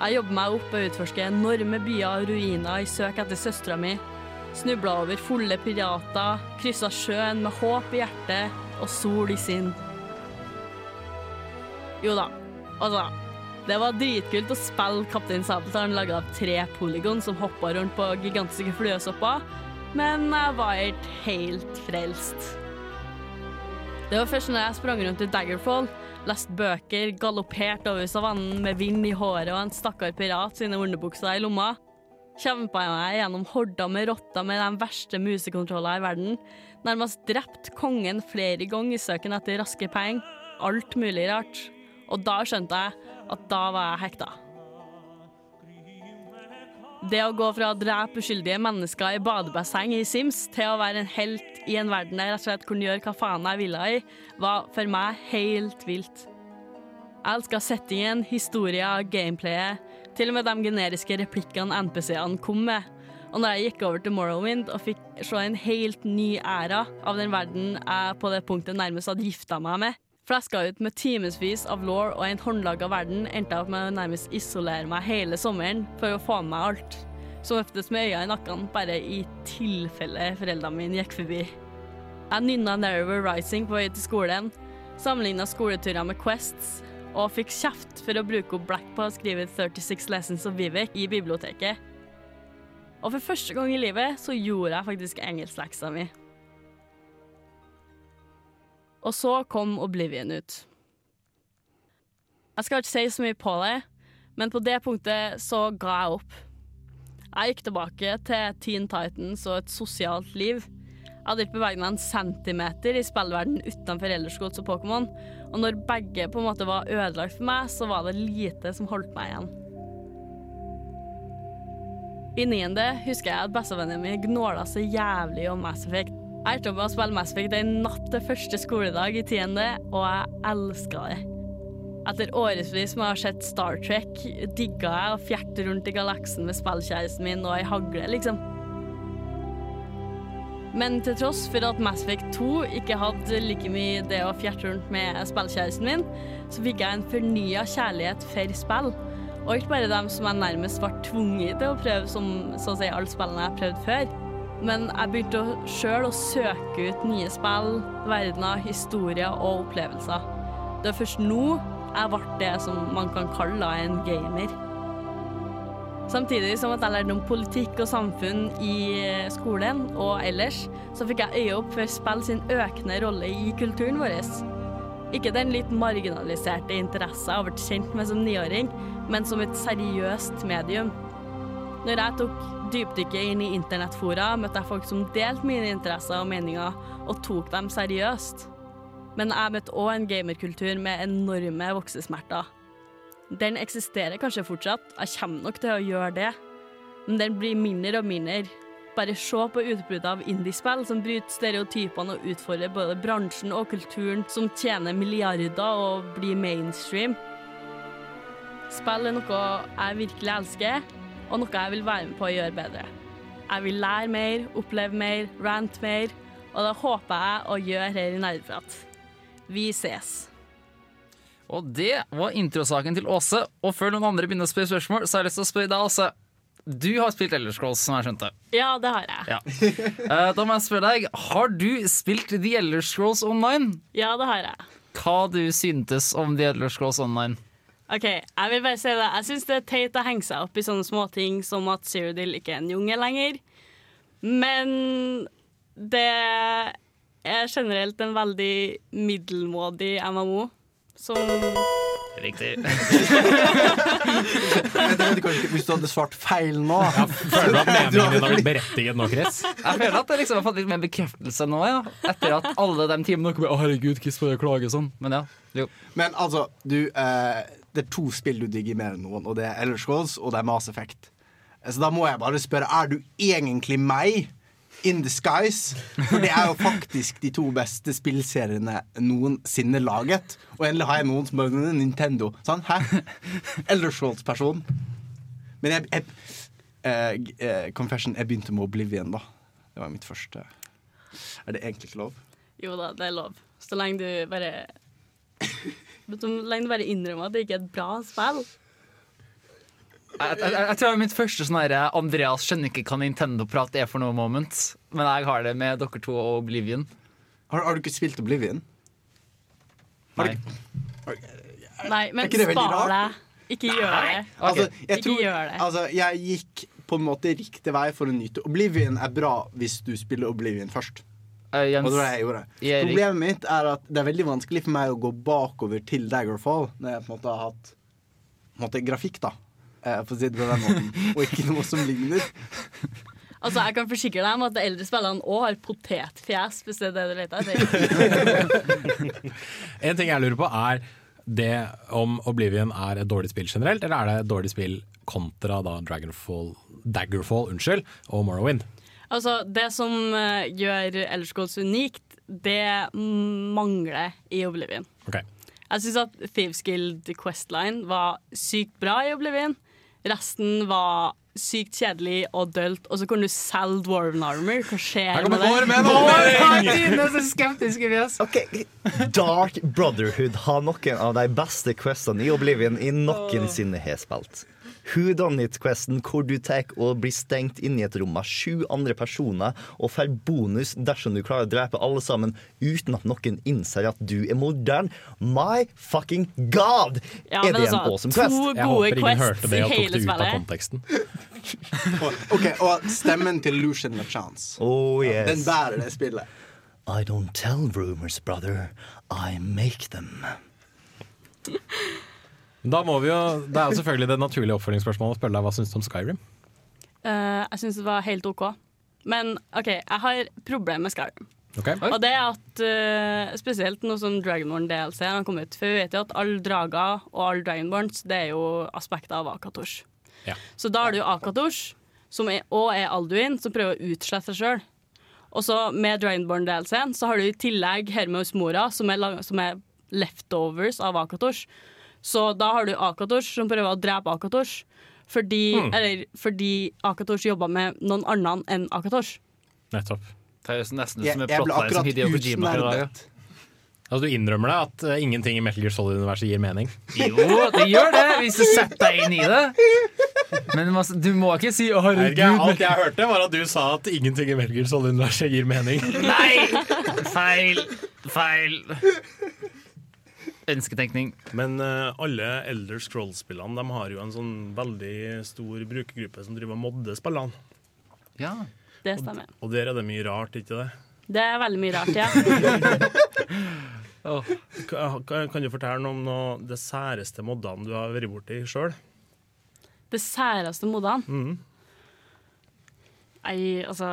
Jeg jobber meg opp og utforsker enorme byer og ruiner i søk etter søstera mi, snubla over fulle pirater, kryssa sjøen med håp i hjertet og sol i sinn. Jo da, altså. Det var dritkult å spille Kaptein Sabeltann laga av tre polygon som hoppa rundt på gigantiske fluesopper, men jeg var ikke helt frelst. Det var først når jeg sprang rundt i Daggerfall, leste bøker, galopperte over savannen med vind i håret og en stakkar pirat sine underbukser i lomma, kjempa jeg meg gjennom horder med rotter med de verste musekontrollene i verden, nærmest drept kongen flere ganger i søken etter raske penger, alt mulig rart. Og da skjønte jeg at da var jeg hekta. Det å gå fra å drepe uskyldige mennesker i badebasseng i Sims til å være en helt i en verden jeg rett og slett kunne gjøre hva faen jeg ville i, var for meg helt vilt. Jeg elska settingen, historien, gameplayet, til og med de generiske replikkene NPC-ene kom med. Og når jeg gikk over til Morrowind og fikk se en helt ny æra av den verden jeg på det punktet nærmest hadde gifta meg med, fleska ut med timevis av law og en håndlaga verden, endte jeg opp med å nærmest isolere meg hele sommeren for å få med meg alt. Som oftest med øya i nakken, bare i tilfelle foreldrene mine gikk forbi. Jeg nynna Narrower Rising på vei til skolen, sammenligna skoleturer med Quests, og fikk kjeft for å bruke opp Black på å skrive 36 Lessons of Vivek i biblioteket. Og for første gang i livet så gjorde jeg faktisk engelskleksa mi. Og så kom Oblivion ut. Jeg skal ikke si så mye på det, men på det punktet så ga jeg opp. Jeg gikk tilbake til Teen Titans og et sosialt liv. Hadde ikke beveget meg en centimeter i spillverden utenfor Elderscrolls og Pokémon, og når begge på en måte var ødelagt for meg, så var det lite som holdt meg igjen. I niende husker jeg at bestevennen mine gnåla så jævlig om Mass Effect. Jeg endte opp med å spille Mass Effect en natt til første skoledag i tiende, og jeg elska det. Etter årevis med å ha sett Star Trek, digga jeg å fjerte rundt i galaksen med spillkjæresten min og ei hagle, liksom. Men til tross for at Mass Effect 2 ikke hadde like mye det å fjerte rundt med spillkjæresten min, så fikk jeg en fornya kjærlighet for spill. Og ikke bare dem som jeg nærmest ble tvunget til å prøve som så å si alle spillene jeg har prøvd før. Men jeg begynte sjøl å søke ut nye spill, verdener, historier og opplevelser. Det er først nå jeg ble det som man kan kalle en gamer. Samtidig som at jeg lærte om politikk og samfunn i eh, skolen og ellers, så fikk jeg øye opp for spill sin økende rolle i kulturen vår. Ikke den litt marginaliserte interesse jeg har vært kjent med som niåring, men som et seriøst medium. Når jeg tok dypdykket inn i internettfora, møtte jeg folk som delte mine interesser og meninger, og tok dem seriøst. Men jeg møtte òg en gamerkultur med enorme voksesmerter. Den eksisterer kanskje fortsatt, jeg kommer nok til å gjøre det, men den blir mindre og mindre. Bare se på utbruddet av indiespill som bryter stereotypene og utfordrer både bransjen og kulturen, som tjener milliarder og blir mainstream. Spill er noe jeg virkelig elsker, og noe jeg vil være med på å gjøre bedre. Jeg vil lære mer, oppleve mer, rant mer, og det håper jeg å gjøre her i Nerdprat. Vi ses. Og det var introsaken til Åse. Og før noen andre begynner å spørre spørsmål, så har jeg lyst til å spørre deg, Åse. Du har spilt Elder Scrolls, som jeg skjønte. Ja, det har jeg. Ja. Eh, Da må jeg spørre deg, har du spilt The Elder Scrolls Online? Ja, det har jeg. Hva du syntes om The Elder Scrolls Online? Ok, jeg vil bare si det. Jeg syns det er teit å henge seg opp i sånne småting som at Cyrodiil ikke er en jungel lenger. Men det er generelt en veldig middelmådig MMO som Riktig. *laughs* Kanskje Hvis du hadde svart feil nå Føler du at *laughs* meningen din har blitt berettiget nå, Chris? Jeg føler at jeg liksom har fått litt mer bekreftelse nå, ja. Etter at alle de timene dere bare Å, herregud, Chris bare klager sånn. Men ja. Jo. Men altså, du eh, Det er to spill du digger mer enn noen, og det er Ellers Goals og det er Mass Effect. Eh, Så da må jeg bare spørre, er du egentlig meg? In disguise. For det er jo faktisk de to beste spillseriene noensinne laget. Og endelig har jeg noen som bare Nintendo. Sånn, hæ? Elder Scrolls-person. Men jeg, jeg eh, eh, Confession, jeg begynte med Oblivion, da. Det var mitt første Er det egentlig ikke lov? Jo da, det er lov. Så lenge du bare *laughs* Så lenge du bare innrømmer at det ikke er et bra spill. Jeg, jeg, jeg tror det er mitt første sånn her Andreas skjønner ikke hva Nintendo-prat er for noe moment. Men jeg har det med dere to og Oblivion. Har, har du ikke spilt Oblivion? Nei. Men Er Nei, det spar deg. Ikke gjør det. Altså, jeg, Ikke tror, gjør det. altså, jeg gikk på en måte riktig vei for å nyte. Oblivion er bra hvis du spiller Oblivion først. Uh, Jens, Og det var det jeg gjorde. Erik. Problemet mitt er at det er veldig vanskelig for meg å gå bakover til Daggerfall når jeg på en måte har hatt på en måte, grafikk, da. Eh, For å si det på den måten. Og ikke noe som ligner. Altså, Jeg kan forsikre deg om at de eldre spillerne òg har potetfjes, hvis det er det du leter etter. *laughs* En ting jeg lurer på er det om Oblivion er et dårlig spill generelt, eller er det et dårlig spill kontra da Dragonfall, Daggerfall unnskyld, og Morrowind? Altså, Det som eh, gjør Elderscrolls unikt, det mangler i Oblivion. Ok. Jeg syns at Thieves Guild Questline var sykt bra i Oblivion. Resten var sykt kjedelig og dølt, og så kunne du selge Dwarven Armor. Hva skjer med det? med en så skeptiske fjes. Ok, Dark Brotherhood har noen av de beste questene i Oblivion i noensinne har spilt. Who Done It-questen hvor du tar og blir stengt inne i et rom med sju andre personer og får bonus dersom du klarer å drepe alle sammen uten at noen innser at du er morderen. My fucking god! Ja, er det en altså, awesome to quest? gode Jeg håper ingen hørte det og i tok det ut av konteksten. *laughs* Ok, Og stemmen til Lucian LaChance. Oh, yes. Den bærer det spillet. I don't tell rumors, brother. I make them. *laughs* Da må vi jo, Det er jo selvfølgelig det naturlige oppfølgingsspørsmålet å spørre deg hva syns du om Skyrim. Uh, jeg syns det var helt OK. Men OK, jeg har problemer med Skyrim. Okay. Og det er at uh, spesielt noe som Dragonborn DLC har kommet ut. For vi vet jo at alle drager og alle Dragonborns det er jo aspekter av Akatosh. Ja. Så da har du Akatosh, som er, og er Alduin, som prøver å utslette seg sjøl. Og så med Dragonborn DLC-en så har du i tillegg Hermos Mora, som er, som er leftovers av Akatosh. Så da har du Akatosh som prøver å drepe Akatosh. Fordi, Hmm. eller, fordi Akatosh jobber med noen annen enn Akatosh. Nettopp. Det høres nesten ut Jeg- som en jeg ble som akkurat Hideo Kojima. Altså, du innrømmer deg at uh, ingenting i Metal Gear Solid-universet gir mening? Jo, det gjør det, hvis du setter deg inn i det. Men du må ikke si 'å, herregud'. alt jeg hørte, var at du sa at ingenting i Metal Gear Solid-universet gir mening. Nei! Feil. Feil. Ønsketenkning. Men uh, alle Elder Scrolls-spillene de har jo en sånn veldig stor brukergruppe som driver og modder spillene. Ja. Det stemmer. Og der er det mye rart, ikke det? Det er veldig mye rart, ja. *laughs* oh. Kan, kan du fortelle noe om noe, det særeste moddene du har vært borti sjøl? Det særeste moddene? Mm. Nei, altså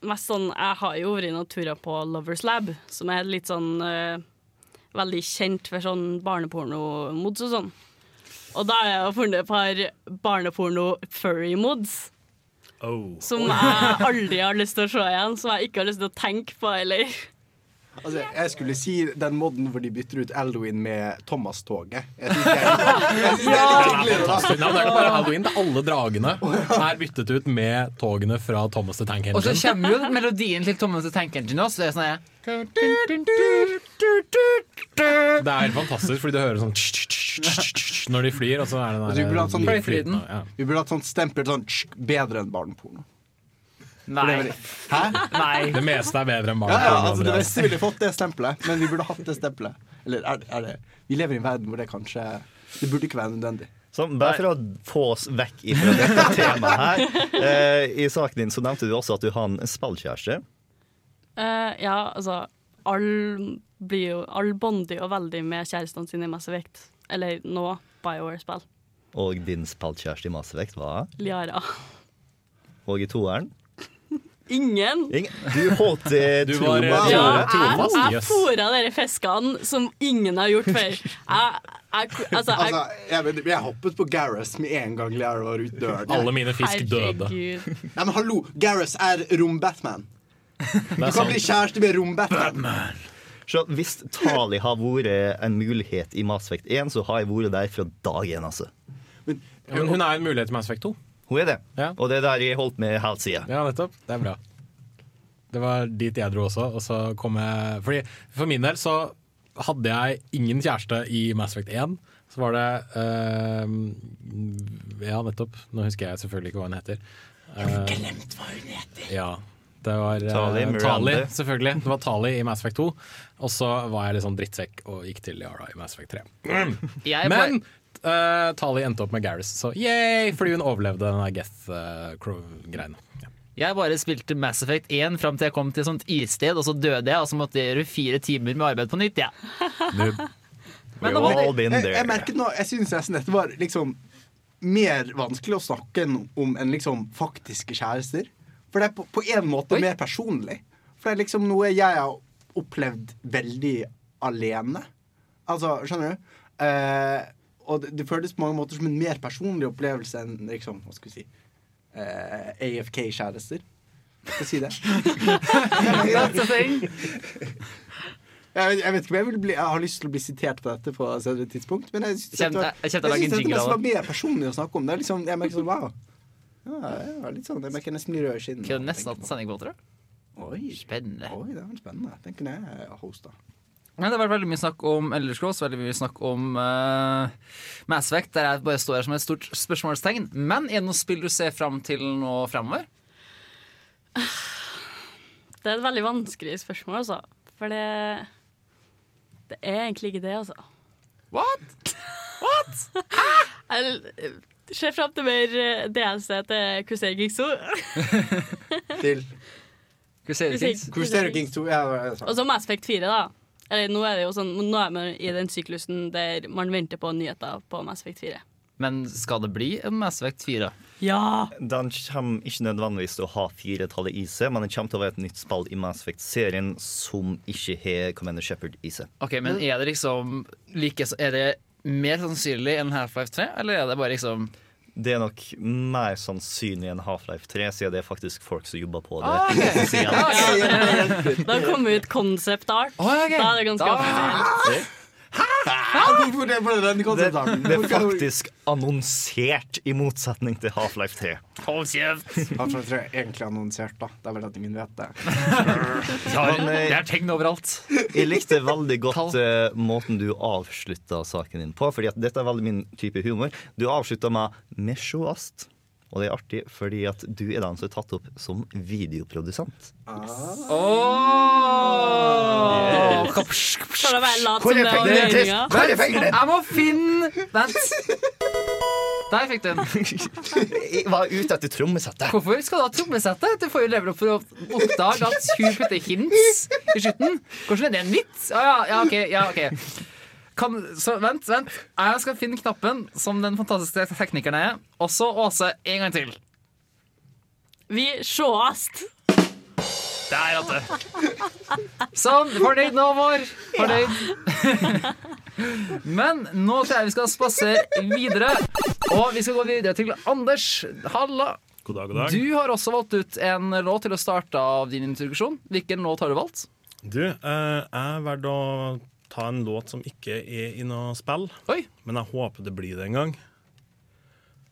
Mest sånn Jeg har jo vært noen turer på Lovers Lab, som er litt sånn eh, Veldig kjent for sånn barneporno-mods og sånn. Og da har jeg funnet et par barneporno-furry-mods. Oh. Som jeg aldri har lyst til å se igjen, som jeg ikke har lyst til å tenke på heller. Altså, jeg skulle si den moden hvor de bytter ut Alduin med Thomas-toget. Jeg det er- litt da. Det er ikke bare Halloween, det er alle dragene er byttet ut med togene fra Thomas the Tank Engine. Og så kommer jo melodien til Thomas the Tank Engine også. Det er sånn. Det er fantastisk, fordi du hører sånn når de flyr, og så er det den hatt sånn, ja. vi burde hatt sånn stempel sånn bedre enn barneporno. Nei. Hæ? Nei. Det meste er bedre enn Ja, ja, altså, det beste meste ville fått det stempelet, men vi burde hatt det stempelet. Eller er, er det Vi lever i en verden hvor det kanskje Det burde ikke være nødvendig. Så bare for å få oss vekk fra dette *laughs* temaet her. Eh, I saken din så nevnte du også at du har en spillkjæreste. Uh, ja, altså Alle Alle bonder jo veldig med kjærestene sine i Mass Effect. Eller nå BioWare-spill. Og din spillkjæreste i Mass Effect var Liara. Og i toeren Ingen! Ingen. Du holdt det *laughs* Du var, eh, Ja, jeg, jeg fôra dere fiskene som ingen har gjort før. *laughs* Jeg, jeg, altså, jeg, Altså, jeg, jeg hoppet på Gareth med en gang Lara var ute døren. *laughs* Alle mine fisk døde. Nei, men hallo, Gareth er rom-Batman. Du kan bli kjæreste med rom-Batman. Så hvis Tali har vært en mulighet i Mass Effect 1, så har jeg vært der fra dag én, altså. Men hun er en mulighet i Mass Effect 2. Hun er det. Ja. Og det er der jeg holdt med helt siden. Ja, nettopp. Det er bra. Det var dit jeg dro også, og så kom jeg Fordi For min del så hadde jeg ingen kjæreste i Mass Effect 1. Så var det uh, Ja, nettopp. Nå husker jeg selvfølgelig ikke hva hun heter. Har du glemt hva hun heter? Ja. Det var eh, Tali Miranda. Tali, selvfølgelig. Det var Tali i Mass Effect 2. Og så var jeg litt sånn drittsekk og gikk til Yara i Mass Effect 3. Jeg Men eh, Tali endte opp med Gareth, så yay! Fordi hun overlevde den der Geth-greiene. Jeg bare spilte Mass Effect 1 fram til jeg kom til et sånt issted, og så døde jeg, og så måtte jeg gjøre fire timer med arbeid på nytt. Ja. *laughs* Men jeg, jeg merket nå Jeg syns nesten dette var liksom mer vanskelig å snakke enn om enn liksom faktiske kjærester. For det er på, på en måte Oi. mer personlig. For det er liksom noe jeg har opplevd veldig alene. Altså, skjønner du? Eh, og det, det føles på mange måter som en mer personlig opplevelse enn liksom, hva skal vi si uh, AFK-kjærester. Skal jeg si det? That's *laughs* Jeg vet, jeg vet ikke om jeg, vil bli, jeg har lyst til å bli sitert på dette på et tidspunkt. Men jeg syns det dette, jeg synes det nesten var mer personlig å snakke om. Det er liksom, jeg merker sånn, wow. Ja, jeg var litt sånn, jeg merker nesten blir rød i skinnet. Kunne nesten hatt sending på det. Oi, Spennende. oi, det var spennende. Den kunne jeg hosta. Men det har vært veldig mye snakk om Elder Scrolls, veldig mye snakk om uh, Mass Effect, der jeg bare står her som et stort spørsmålstegn. Men er det noe spill du ser fram til nå fremover? *sighs* Det er et veldig vanskelig spørsmål, altså. For det Det er egentlig ikke det, altså. What? *laughs* Jeg ser fram til mer eh, DLC til Crusader Kings 2. *laughs* Til Crusader Kings? Crusader Kings 2. Ja, ja, ja. Og så Mass Effect 4, da. Eller nå er det jo sånn Nå er man i den syklusen der man venter på nyheter på Mass Effect 4. Men skal det bli en Mass Effect 4? Ja! Den kommer ikke nødvendigvis til å ha firetallet i seg, men det kommer til å være et nytt spill i Mass Effect-serien som ikke har Commander Shepherd i seg. Ok, Men er det liksom like, Er det mer sannsynlig enn Half-Life 3, eller er det bare liksom Det er nok mer sannsynlig enn Half-Life 3, siden det er faktisk folk som jobber på det. Ah, ok. *laughs* på siden. Ja, ja, ja, ja. Da kommer ut concept art. Ah, okay. Da er det ganske ah. offisielt. Hvorfor det ble den Det, det er faktisk annonsert, i motsetning til Half-Life 3. Hold kjeft! Half-Life 3 er egentlig annonsert, da. Det er vel at ingen vet det. *laughs* Men, eh, Det er tegn overalt. Jeg likte veldig godt uh, måten du avslutta saken din på, Fordi at dette er veldig min type humor. Du avslutta med 'mesjoast'. Og det er artig fordi at du er den som er tatt opp som videoprodusent. Skal det være lat Hvor som er det var fingeren din? meninga? Hvor er fingeren din? Jeg må finne Vent. Der fikk du den. Jeg *laughs* var ute etter trommesettet. Hvorfor skal du ha trommesettet? Du får jo level opp for å oppdage at hun putter hints i slutten. Hvordan er det en vits? Å ja, ja, ok. Ja, ok. Kan, så vent, vent. Jeg skal finne knappen som den fantastiske teknikeren er. Og så Åse en gang til. Vi sjåast. Der, Atte. Sånn. Fornøyd nå, vår. Fornøyd. Men nå tror jeg vi skal spasere videre. Og vi skal gå videre til Anders. Halla. God dag, god dag. Du har også valgt ut en låt til å starte av din introduksjon. Hvilken låt har du valgt? Du, eh, jeg valgte å ta en låt som ikke er i noe spill, Oi. men jeg håper det blir det en gang.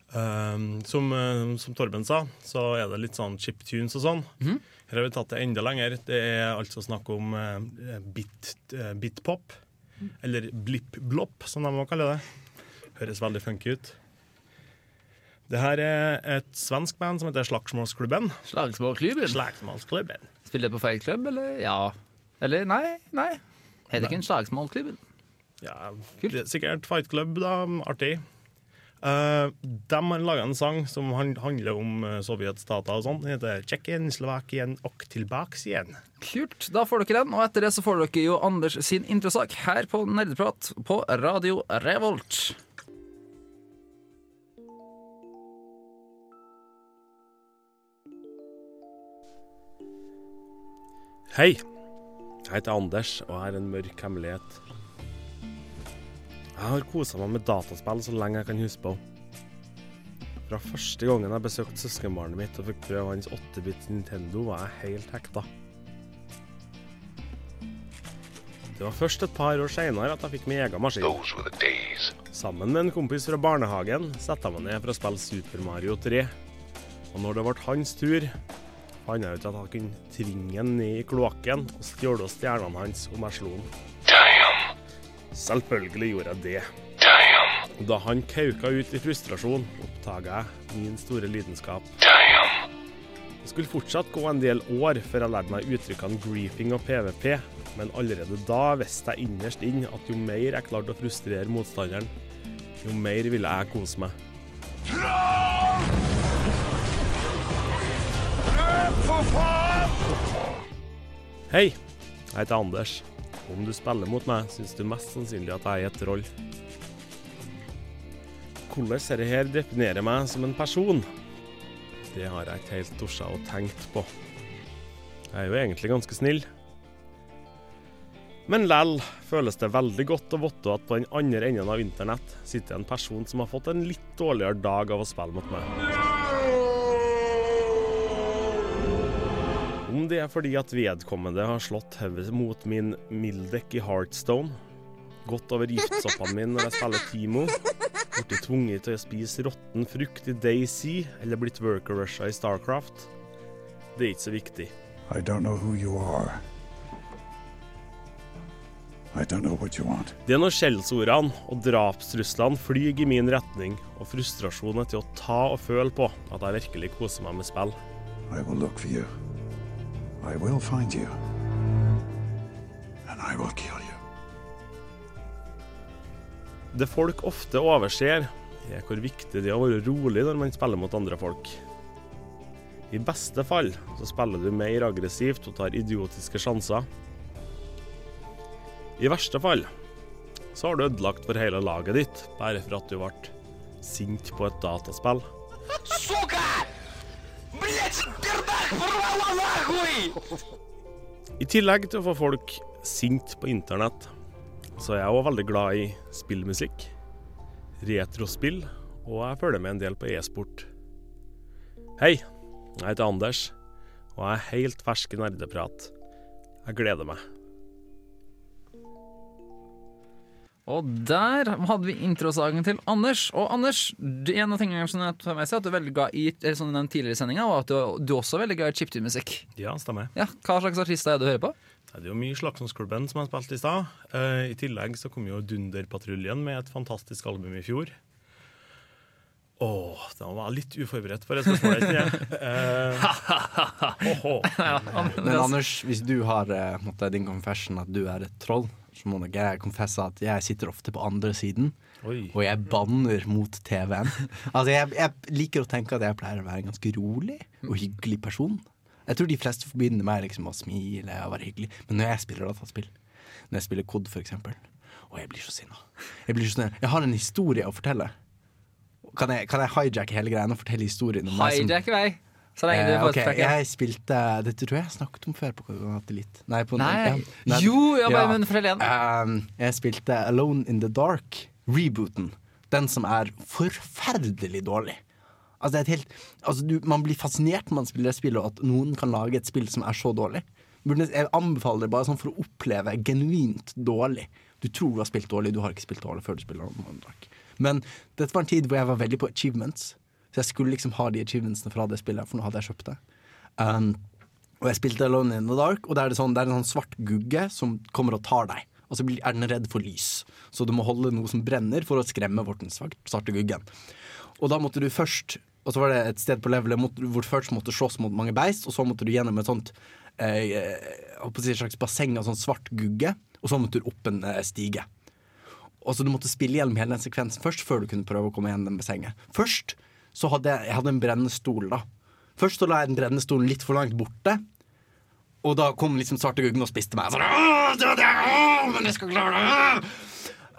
Um, som, eh, som Torben sa, så er det litt sånn chiptunes og sånn. Her har vi tatt det enda lenger. Det er altså snakk om uh, bit, eh, bitpop. Eller blipp-blopp, som de må kalle det. Høres veldig funky ut. Det her er et svensk band som heter Slagsmålsklubben. Slagsmålsklubben? Slagsmålsklubben. Spiller det på feil klubb, eller? Ja. Eller nei? Nei. Heter det ikke en slagsmålklubben? Ja, er sikkert Fight Club, da. Artig. Uh, de har laga en sang som handler om uh, sovjetstater og sånn. Den heter 'Tsjekkia, Slovakien og tilbaks igjen'. Kult. Da får dere den, og etter det så får dere jo Anders sin introsak her på Nerdeprat på Radio Revolt. Hei. Jeg heter Anders, og jeg har en mørk hemmelighet. Jeg har kosa meg med dataspill så lenge jeg kan huske på. Fra første gangen jeg besøkte søskenbarnet mitt og fikk prøve hans 8-bit Nintendo, var jeg helt hekta. Det var først et par år seinere at jeg fikk min egen maskin. Sammen med en kompis fra barnehagen satte jeg meg ned for å spille Super Mario 3. Og når det ble hans tur, fant jeg ut at jeg kunne tvinge ham ned i kloakken og stjåle stjernene hans om jeg slo ham. Selvfølgelig gjorde jeg det. Damn. Da han kauka ut i frustrasjon, oppdaga jeg min store lidenskap. Det skulle fortsatt gå en del år før jeg lærte meg uttrykkene griefing og PVP, men allerede da visste jeg innerst inn at jo mer jeg klarte å frustrere motstanderen, jo mer ville jeg kose meg. Hei, jeg heter Anders. Om du spiller mot meg, syns du mest sannsynlig at jeg er et troll. Hvordan dette her definerer meg som en person, det har jeg ikke helt torsa og tenkt på. Jeg er jo egentlig ganske snill. Men lell føles det veldig godt å vite at på den andre enden av internett sitter en person som har fått en litt dårligere dag av å spille mot meg. Om det er fordi at vedkommende har slått hodet mot min Mildek i Heartstone, gått over giftsoppene mine når jeg spiller Timo, blitt tvunget til å spise råtten frukt i Daisy eller blitt worker-rusha i Starcraft, det er ikke så viktig. I don't know who you are. I don't know what you want. Det er når skjellsordene og drapstruslene flyr i min retning, og frustrasjonen er til å ta og føle på at jeg virkelig koser meg med spill. I will look for you. I will find you. And I will kill you. Det folk ofte overser, er hvor viktig det er å være rolig når man spiller mot andre folk. I beste fall så spiller du mer aggressivt og tar idiotiske sjanser. I verste fall så har du ødelagt for hele laget ditt bare for at du ble sint på et dataspill. I tillegg til å få folk sint på internett, så er jeg òg veldig glad i spillmusikk, retrospill, og jeg følger med en del på e-sport. Hei, jeg heter Anders, og jeg er helt fersk i nerdeprat. Jeg gleder meg. Og der hadde vi introsagen til Anders. Og Anders, en av tingene som jeg tar med seg, at du er veldig glad i sånn den tidligere sendinga, og at du, du også er veldig glad i chiptune-musikk. Ja, stemmer. Ja, Hva slags artister er det du hører på? Det er jo mye Slagsomsklubben som har spilt i stad. Eh, I tillegg så kom jo Dunderpatruljen med et fantastisk album i fjor. Åh, da var jeg litt uforberedt på det spørsmålet. jeg. *laughs* Eh, *laughs* åhå. Men Anders, hvis du har eh, på din confession at du er et troll, så må nok jeg confesse at jeg sitter ofte på andre siden. Oi. Og jeg banner mot TV-en. Altså, jeg, jeg liker å tenke at jeg pleier å være en ganske rolig og hyggelig person. Jeg tror de fleste forbinder meg liksom med å smile og være hyggelig. Men når jeg spiller dataspill, når jeg spiller COD for eksempel, og jeg blir så sinna Jeg blir så. Jeg har en historie å fortelle. Kan jeg, kan jeg hijacke hele greia og fortelle historien? om meg som- Hijack vei. Så lenge du Eh, får ok, jeg spilte Dette tror jeg jeg snakket om før. på Satellitt. Nei, på Nei. ja. Jo, ja, ja. men fortell igjen. Um, jeg spilte Alone in the Dark, rebooten. Den som er forferdelig dårlig. Altså, helt, altså, du, man blir fascinert når man spiller det spillet, og at noen kan lage et spill som er så dårlig. Jeg anbefaler det bare sånn for å oppleve genuint dårlig. Du tror du har spilt dårlig, du har ikke spilt dårlig før du spiller Alone in the Dark. Men dette var en tid hvor jeg var veldig på achievements. Så jeg skulle liksom ha de achievementsene fra det spillet, for nå hadde jeg kjøpt det. Um, og jeg spilte Alone in the Dark, og det er, sånn, det er en sånn svart gugge som kommer og tar deg. Og så er den redd for lys, så du må holde noe som brenner for å skremme bort den svart, svarte guggen. Og da måtte du først Og så var det et sted på levelet hvor du først måtte slåss mot mange beist, og så måtte du gjennom et sånt eh, si et slags basseng av sånn svart gugge, og så måtte du opp en eh, stige. Og så Du måtte spille gjennom hele den sekvensen først, før du kunne prøve å komme gjennom bassenget. Først så hadde jeg, jeg hadde en brennende stol. da Først så la jeg den brennende stolen litt for langt borte. Og da kom liksom svarte guggen og spiste meg. Sånn, «Åh, det det, åh, men jeg skal klare det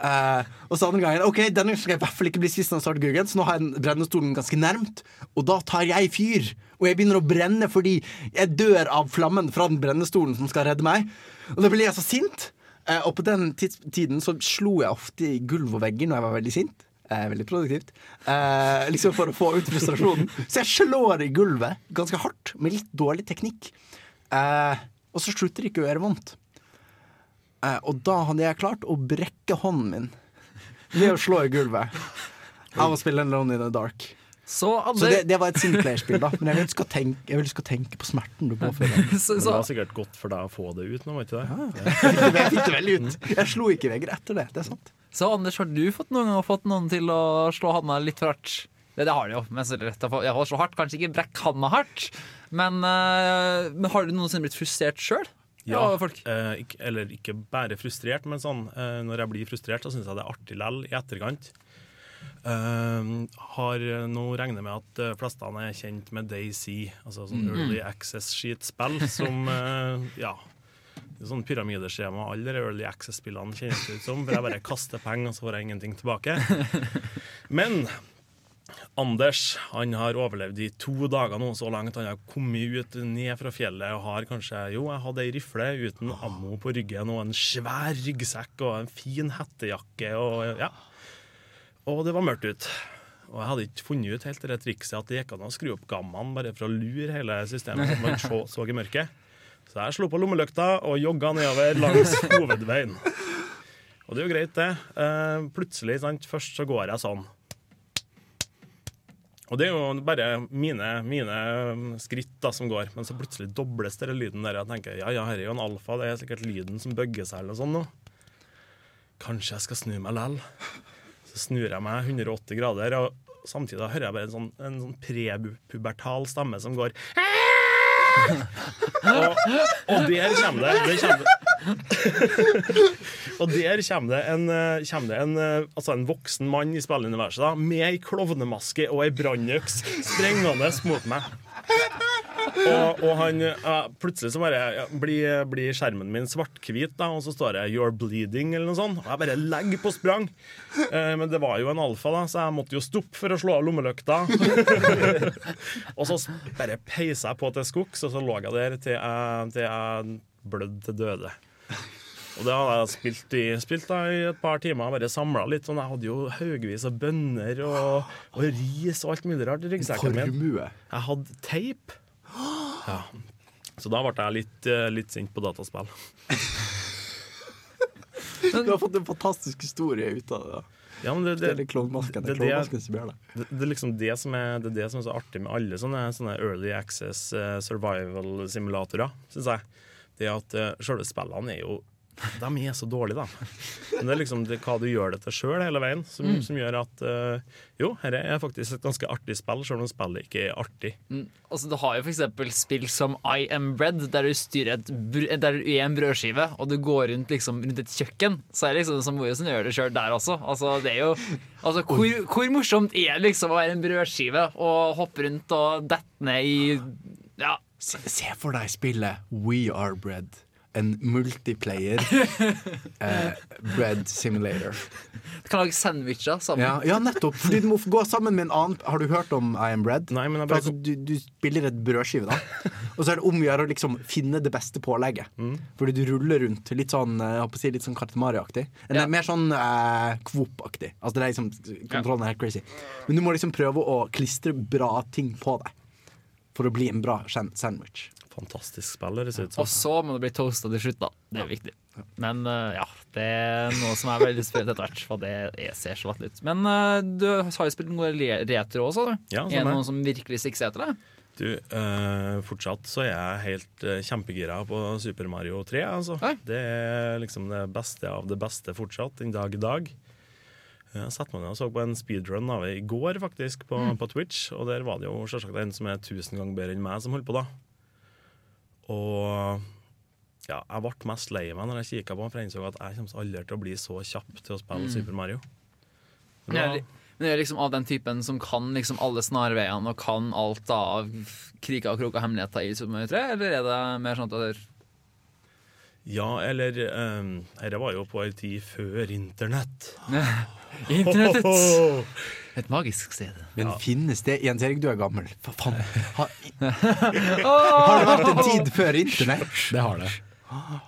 Uh, Og så andre gangen Ok, denne skal jeg i hvert fall ikke bli sist av den svarte guggen, så nå har jeg brennende stolen ganske nærmt. Og da tar jeg fyr. Og jeg begynner å brenne fordi jeg dør av flammen fra den brennende stolen som skal redde meg. Og da blir jeg så sint. Uh, og på den tiden så slo jeg ofte i gulv og vegger når jeg var veldig sint. Eh, veldig produktivt. Eh, liksom for å få ut frustrasjonen. Så jeg slår i gulvet ganske hardt, med litt dårlig teknikk. Eh, og så slutter det ikke å gjøre vondt. Eh, og da hadde jeg klart å brekke hånden min ved å slå i gulvet av å spille en Lone in the Dark. Så, det, det var et Sinclair-spill, da. Men jeg vil huske å tenke, jeg huske å tenke på smerten du påfører. *laughs* så... det var sikkert godt for deg å få det ut nå, var ikke det? Jeg fikk det veldig ut. Jeg slo ikke vegger etter det. Det er sant. Så Anders, har du fått noen gang fått noen til å slå handa litt for hardt? Det, det har du jo. Men så lett å få- jeg holder så hardt, Kanskje ikke brekk handa hardt, men, eh, men har du noensinne blitt frustrert sjøl? Ja, eh, ikke, eller ikke bare frustrert, men sånn eh, når jeg blir frustrert, så syns jeg det er artig lell i etterkant. Eh, har nå regner med at de fleste er kjent med Daisy, altså sånn Mm. Early Access-skitspill som uh, *laughs* ja, det er sånn pyramideskjema. Alle de Early Access-spillene kjennes det ut som, for jeg bare kaster penger, og så får jeg ingenting tilbake. *laughs* Men Anders han har overlevd i to dager nå, så langt han har kommet ut ned fra fjellet og har kanskje Jo, jeg hadde ei rifle uten ammo på ryggen og en svær ryggsekk og en fin hettejakke og ja. Og det var mørkt ut. Og jeg hadde ikke funnet ut helt det trikset at det gikk an å skru opp gammaen bare for å lure hele systemet. så man så, så i mørket. Så jeg slo på lommelykta og jogga nedover langs hovedveien. Og det er jo greit, det. Eh, plutselig, sant, først så går jeg sånn. Og det er jo bare mine, mine skritt da som går, men så plutselig dobles denne lyden der. Jeg tenker ja, ja, her er jo en alfa, det er sikkert lyden som bøgger seg eller noe sånt nå. Kanskje jeg skal snu meg lell. Så snur jeg meg 180 grader, og samtidig hører jeg bare en sånn, sånn prepubertal stemme som går *laughs* og, og der kommer det, der kommer *laughs* Og der kommer det en, eh, kommer det en, eh, altså en voksen mann i spilluniverset med ei klovnemaske og ei brannøks sprengende mot meg. Og, og han ja, plutselig så bare ja, blir, blir skjermen min svart-hvit, da, og så står det 'You're bleeding' eller noe sånt. Og jeg bare legger på sprang. Eh, men det var jo en alfa, da, så jeg måtte jo stoppe for å slå av lommelykta. *laughs* og så bare peisa jeg på til skogs, og så lå jeg der til jeg, til jeg blødde til døde. Og det hadde jeg spilt i, spilt da, i et par timer, bare samla litt. Sånn, jeg hadde jo haugevis av bønner og, og ris og alt mulig rart i ryggsekken min. Jeg hadde teip. Ja. Så da ble jeg litt, eh, litt sint på dataspill. *laughs* Du har fått en fantastisk historie ut av det. da. Ja, men det, det. Det er liksom det som er, det er det som er så artig med alle sånne, sånne early access uh, survival-simulatorer, syns jeg. Det at uh, selve spillene er jo De er så dårlige, da. Men det er liksom det, hva du gjør det til sjøl hele veien, som, Mm. som gjør at uh, jo, dette er faktisk et ganske artig spill, selv om spillet ikke er artig. Mm. Altså, du har jo for eksempel spill som I Am Bread, der du styrer et br der du er en brødskive, og du går rundt, liksom, rundt et kjøkken. Så er det liksom som Mojo som gjør det sjøl der også. Altså, det er jo, altså, hvor, hvor morsomt er det liksom å være en brødskive og hoppe rundt og dette ned i Ja. Se, se for deg spillet We Are Bread. En multiplayer *laughs* eh, bread simulator. Du kan lage sandwicher sammen. Ja, ja, nettopp. Fordi du må gå sammen med en annen Har du hørt om I Am Bread? Nei, men jeg bare altså, du, du spiller et brødskive, da. *laughs* Og så er det om å gjøre å liksom finne det beste pålegget. Mm. Fordi du ruller rundt litt sånn jeg håper å si litt sånn Kartemari-aktig. Ja. Mer sånn eh, Kvop-aktig. Altså det er liksom Kontrollen er helt crazy. Men du må liksom prøve å klistre bra ting på deg. For å bli en bra sandwich. Fantastisk spill, Det ser ut Og så må det bli toasta til slutt, da. Det er viktig. Men uh, ja, det er noe som er veldig spennende etter hvert. For det er, ser så latterlig ut. Men uh, du har jo spilt noe retro også, du. Ja, er det noen som virkelig stikker etter deg? Du, eh, fortsatt så er jeg helt uh, kjempegira på Super Mario 3. Altså. Det er liksom det beste av det beste fortsatt, den dag i dag. Jeg satte meg ned og så på en speedrun av det i går, faktisk, på, Mm. på Twitch. Og der var det jo selvsagt en som er tusen ganger bedre enn meg, som holdt på da. Og ja, jeg ble mest lei meg når jeg kikka på han, for jeg innså at jeg kommer aldri til å bli så kjapp til å spille Mm. Super Mario. Men er, men det er liksom av den typen som kan liksom alle snarveiene og kan alt av kriker og kroker og hemmeligheter i Super Mario 3, eller er det mer sånn at Ja, eller um, Dette var jo på ei tid før internett. *laughs* Internettet! *laughs* Et magisk sted. Men finnes det Jens Erik, du er gammel. Faen. Har, *laughs* har det vært en tid før internett? Det har det.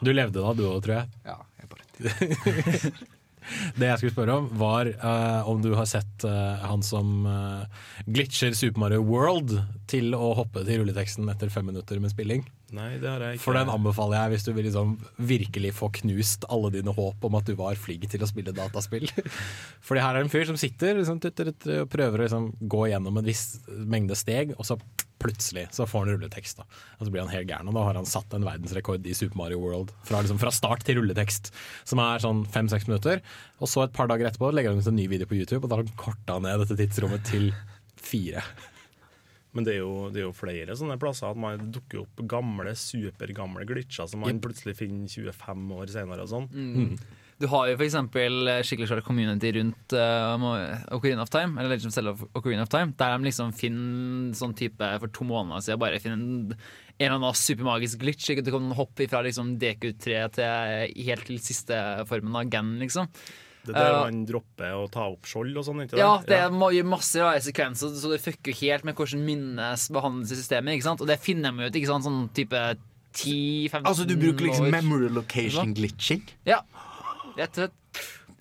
Du levde da, du òg, tror jeg. Ja, jeg bare *laughs* Det jeg skulle spørre om, var uh, om du har sett uh, han som uh, glitcher Super Mario World til å hoppe til rulleteksten etter fem minutter med spilling. Nei, det har jeg ikke. For den anbefaler jeg hvis du vil liksom virkelig få knust alle dine håp om at du var flink til å spille dataspill. *laughs* Fordi her er det en fyr som sitter liksom, og prøver å liksom, gå gjennom en viss mengde steg, og så plutselig så får han rulletekst. Da. Og så blir han helt gæren, og da har han satt en verdensrekord i Super Mario World. Fra, liksom, fra start til rulletekst, som er sånn fem-seks minutter. Og så et par dager etterpå legger han ut en ny video på YouTube, og da har han korta ned dette tidsrommet til fire. Men det er, jo, det er jo flere sånne plasser at man dukker opp gamle, supergamle glitcher som man Yep. plutselig finner 25 år senere og sånn. Mm. Du har jo eksempel eh, skikkelig svært community rundt uh, Ocarina of Time, eller Legend of Zelda Ocarina of Time, der de liksom finner sånn type for to måneder siden bare finner en, en eller annen supermagisk glitch. Ikke? Du kan hoppe fra liksom DQ3 til helt til siste formen av Gan, liksom. Det er der uh, man dropper å ta opp skjold og sånn, ikke ja, det? er ja. masse rare sekvenser, så det fucker helt med hvordan minnes behandles i systemet. Ikke sant? Og det finner man ut ikke sant? sånn type 10-15 Altså, du bruker liksom år. memory location glitching? Ja. Rett og slett.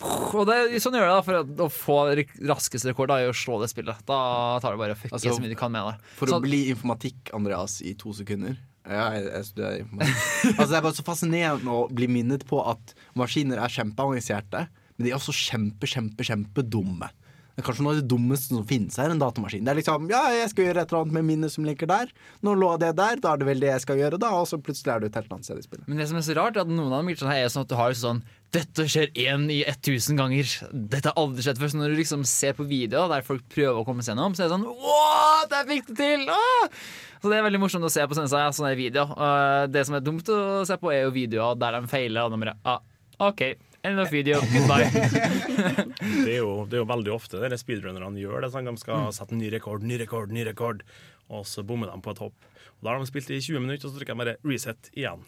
Og det, sånn gjør det da for å, få raskeste raskest rekord da, i å slå det spillet. Da tar det bare å fucke Altså, så mye du kan med det. For Så- å bli informatikk, Andreas, i to sekunder ja, jeg, jeg studerer informatikk. altså, det er bare så fascinerende å bli minnet på at maskiner er kjempeavanserte, men de er også kjempe, kjempe, kjempedumme. Det er kanskje noe av det dummeste som finnes her, en datamaskin. Det er liksom, ja, jeg skal gjøre et eller annet med minnet som ligger der. Nå lå det der, da er det vel det jeg skal gjøre, da. Og så plutselig er du et helt annet sted i spillet. Men det som er så rart, er at noen av dem sånn her er sånn at du har sånn Dette skjer én i 1000 ganger. Dette har aldri skjedd før. Så når du liksom ser på videoer der folk prøver å komme seg gjennom, så er det sånn Wow, der fikk det til! Ah! Så det er veldig morsomt å se på sånne, sånne videoer. Det som er dumt å se på, er jo videoer der de feiler, og de bare ah, OK, end of video, goodbye. *laughs* Det er, jo, det er jo veldig ofte det speedrunnerne gjør. det sånn, De skal Mm. sette ny rekord, ny rekord, ny rekord, og så bommer de på et hopp. Og Da har de spilt i 20 minutter, og så trykker de bare reset igjen.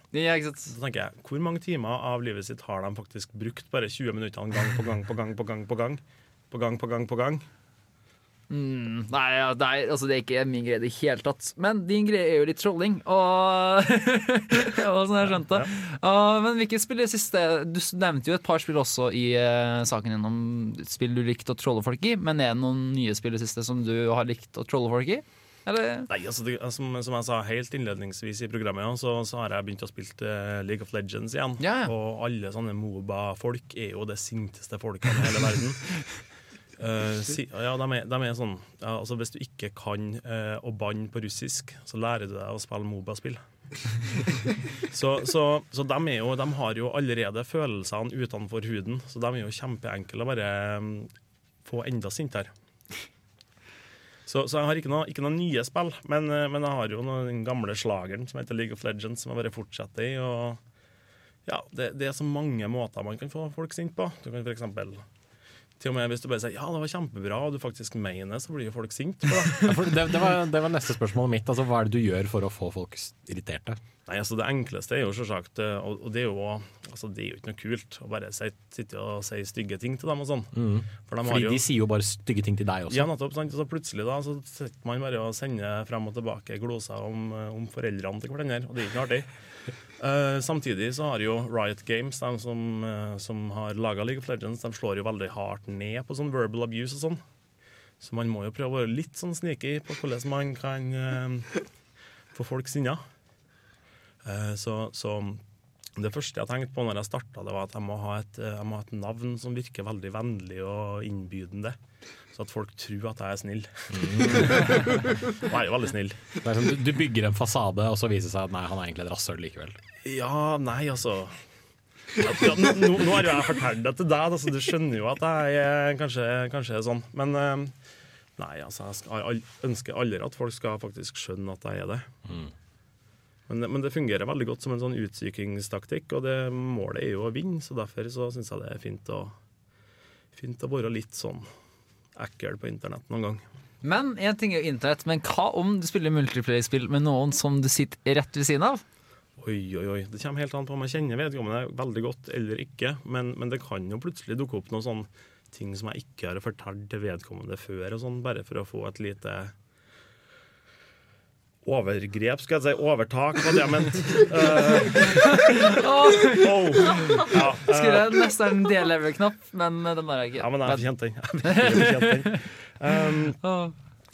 Så tenker jeg, Hvor mange timer av livet sitt har de faktisk brukt bare 20 minutter gang på gang på gang på gang på gang? På gang på gang på gang? Mm, nei, nei, altså, det er ikke min greie i det hele tatt. Men din greie er jo litt trolling, og, *laughs* og sånn jeg skjønte. Uh, men hvilke spill er det siste Du nevnte jo et par spill også i uh, saken din om spill du likte å trolle folk i. Men er det noen nye spill i det siste som du har likt å trolle folk i? Eller? Nei, altså det, som, som jeg sa helt innledningsvis i programmet, ja, så, så har jeg begynt å spille uh, League of Legends igjen. Ja, ja. Og alle sånne Moba-folk er jo det sinteste folket i hele verden. *laughs* Eh, si, ja, de er, de er sånn ja, altså Hvis du ikke kan eh, å banne på russisk, så lærer du deg å spille Moba-spill. *laughs* så så, så de, er jo, de har jo allerede følelsene utenfor huden, så de er jo kjempeenkle å bare um, få enda sintere. Så, så jeg har ikke noen noe nye spill, men, eh, men jeg har jo noe, den gamle slageren som heter League of Legends, som jeg bare fortsetter i. Og ja, det, det er så mange måter man kan få folk sint på. Du kan for eksempel til og med hvis du bare sier ja, det var kjempebra, og du faktisk mener så blir jo folk sinte. *laughs* Ja, det, det, var, det var neste spørsmålet mitt. Altså, hva er det du gjør for å få folk irriterte? Nei, altså Det enkleste er jo selvsagt eh, Og og det er jo, altså, det er jo ikke noe kult å bare sitte og si stygge ting til dem og sånn. Mm. For de Fordi jo- de sier jo bare stygge ting til deg også. Ja, nettopp. Sant? Og så plutselig da, så sitter man bare og sender frem og tilbake gloser om, eh, om foreldrene til hverandre, og det er ikke noe artig. Eh, samtidig så har jo Riot Games, de som, uh, som har laga League of Legends, de slår jo veldig hardt ned på sånn verbal abuse og sånn. Så man må jo prøve å være litt sånn sneaky på hvordan man kan uh, få folk sinna. Så, så det første jeg tenkte på når jeg starta, var at jeg må, ha et, jeg må ha et navn som virker veldig vennlig og innbydende. Så at folk tror at jeg er snill. Mm. *laughs* jeg er jo veldig snill. Sånn, du, du bygger en fasade, og så viser det seg at nei, han er egentlig et rasshøl likevel. Ja, nei, altså ja, nå, nå har jo jeg fortalt det til deg, så du skjønner jo at jeg kanskje, kanskje er sånn. Men eh, nei, altså, jeg skal, jeg ønsker aldri at folk skal faktisk skjønne at jeg er det. Men, det- men det fungerer veldig godt som en sånn utsykingstaktikk, og det målet er jo å vinne, så derfor så syns jeg det er fint å, fint å være litt sånn ekkel på internett noen gang. Men en ting er jo internett, men hva om du spiller multiplayer-spill med noen som du sitter rett ved siden av? Oi, oi, oi. Det kommer helt an på om jeg kjenner vedkommende veldig godt eller ikke. Men, men det kan jo plutselig dukke opp noen sånne ting som jeg ikke har fortalt til vedkommende før, og sånn, bare for å få et lite overgrep, skal jeg si. Overtak, var det jeg mente. Uh, oh, ja, uh, Skulle nesten D-level-knapp, men den har jeg ikke. Ja, men jeg fortjent den. *laughs* Jeg fortjent den. *laughs* Um,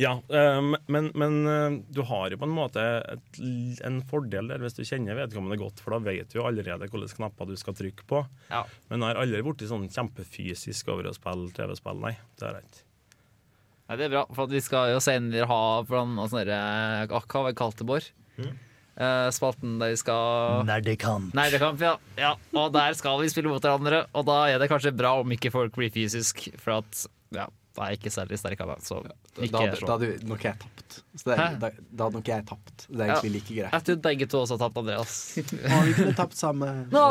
ja, um, men, men uh, du har jo på en måte et, en fordel der hvis du kjenner vedkommende godt, for da vet du jo allerede hvilke knapper du skal trykke på. Ja. Men jeg har aldri blitt sånn kjempefysisk over å spille TV-spill, nei. Det har jeg ikke. Nei, det er bra, for at vi skal jo senere ha blant annet sånne Hva kalt det, Bård? Eh, spalten der vi skal Nerdekamp. Nerdekamp, ja. ja. Og der skal vi spille mot hverandre, og da er det kanskje bra om ikke folk blir fysisk, for at ja, er jeg ikke særlig sterk av meg. Så ikke Da, da slå. hadde nok jeg tapt. Så det, da, da hadde nok jeg tapt. Det er egentlig like greit. Jeg tror begge to også har tapt, Andreas. *laughs* Å, vi kunne tapt sammen. Nå,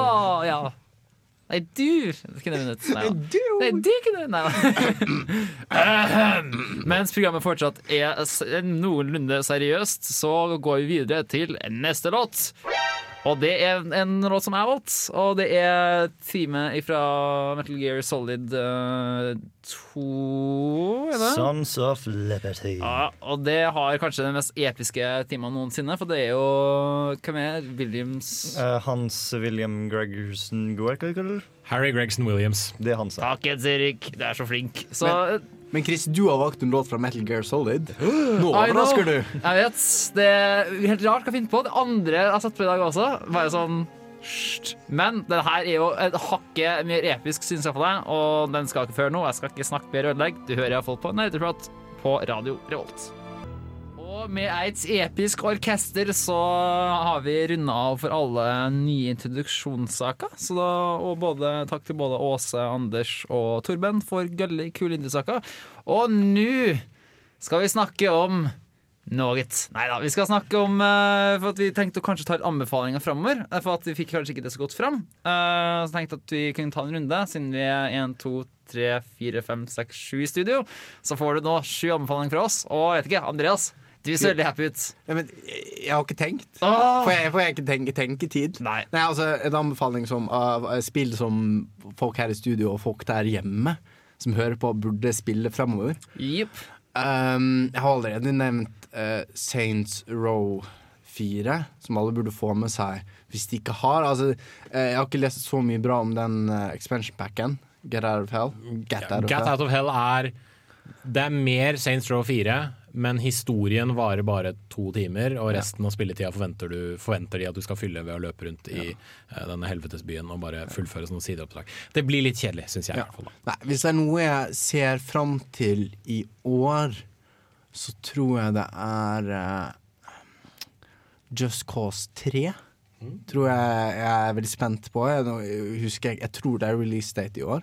ja. Nei, du kunne vunnet. Nei, da. Nei, du kunne Nei Mens programmet fortsatt er noenlunde seriøst, så går vi videre til neste låt. Og det er en låt som jeg valgte, valgt, og det er teamet fra Metal Gear Solid uh, 2 er det? Sons of Liberty. Ja, og det har kanskje den mest episke teamet noensinne, for det er jo Hvem er Williams uh, Hans William Gregerson? Harry Gregson Williams. Det er han sa. Takk, Jens Erik. Du er så flink. Så Men, men Chris, du har valgt en låt fra Metal Gear Solid. Nå overrasker du. Jeg vet. Det er helt rart hva jeg finner på. Det andre jeg har sett på i dag også, var jo sånn Hysj. Men den her er jo et hakket mer episk, syns jeg på deg, Og den skal ikke føre noe. Jeg skal ikke snakke mer ødelegg. Du hører iallfall på Nerdeprat på Radio Revolt. Og med et episk orkester så har vi runda av for alle nye introduksjonssaker. Så da, og både, takk til både Åse, Anders og Torben for gølle kule indiesaker. Og nå skal vi snakke om noe. Nei da, vi skal snakke om eh, For at vi tenkte å kanskje ta anbefalinger framover. eh, For at vi fikk kanskje ikke det så godt fram. Eh, Så tenkte at vi kunne ta en runde, siden vi er 1, 2, 3, 4, 5, 6, 7 i studio. Så får du nå sju anbefalinger fra oss. Og jeg vet ikke, Andreas, du ser veldig happy ut. Ja, men jeg har ikke tenkt. Åh! For jeg, for jeg ikke tenke, tid. Nei. altså En anbefaling som, av spill som folk her i studio og folk der hjemme som hører på, burde spille fremover. Yep. Um, jeg har allerede nevnt uh, Saints Row 4, som alle burde få med seg hvis de ikke har. Altså, uh, jeg har ikke lest så mye bra om den uh, expansion packen. Get Out of Hell. Get Out of Get Hell. Out of Hell er Det er mer Saints Row 4 men historien varer bare to timer, og resten av spilletida forventer, du, forventer de at du skal fylle ved å løpe rundt i uh, denne helvetesbyen og bare fullføre sånne sideoppdrag. Det blir litt kjedelig, syns jeg. i hvert fall. Nei, hvis det er noe jeg ser fram til i år, så tror jeg det er uh, Just Cause 3. Tror jeg jeg er veldig spent på. Jeg, husker jeg, jeg tror det er release date i år.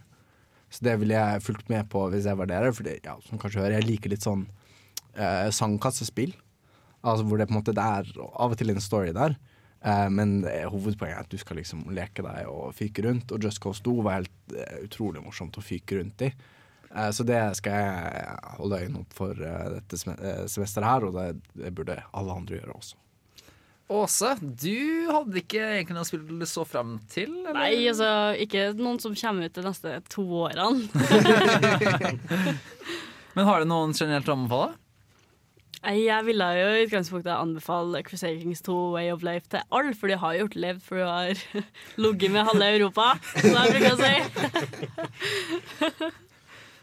Så det ville jeg fulgt med på hvis jeg var dere. For det, ja, som kanskje hører, jeg liker litt sånn eh, sandkassespill. Altså hvor det på en måte det er av og til en story der. Eh, men hovedpoenget er at du skal liksom leke deg og fyke rundt. Og Just Cause 2 var helt eh, utrolig morsomt å fyke rundt i. Eh, så det skal jeg holde øynene opp for eh, dette eh, semesteret her, og det, det burde alle andre gjøre også. Åse, du hadde ikke egentlig noe spill du så fram til? Eller? Nei, altså ikke noen som kommer ut de neste to årene. *laughs* *laughs* Men har du noen generelt å anbefale? Jeg ville jo i utgangspunktet anbefale Crusader Kings 2 Way of Life til alle, for de har gjort levd for du har *laughs* ligget med halve Europa, som jeg bruker å si. *laughs*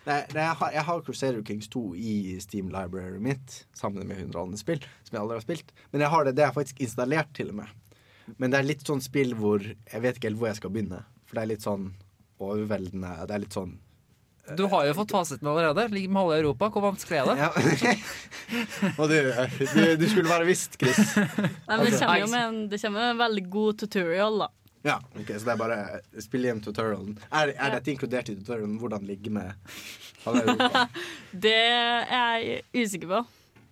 Nei, nei, jeg, har, jeg har Crusader Kings 2 i Steam Library mitt, sammen med 100 andre spill som jeg aldri har spilt. Men jeg har det, det er faktisk installert til og med. Men det er litt sånn spill hvor jeg vet ikke helt hvor jeg skal begynne. For det er litt sånn overveldende. Det er litt sånn Du har jo fått fasiten allerede. Ligger med halve Europa. Hvor vanskelig er det? Og *laughs* du, du, du skulle være visst, Chris. Nei, men det kommer jo med en, det kommer med en veldig god tutorial, da. Ja, ok, Så det er bare spill hjem tutorialen. Er, er dette inkludert i tutorialen hvordan ligge med halve Europa? *laughs* Det er jeg usikker på.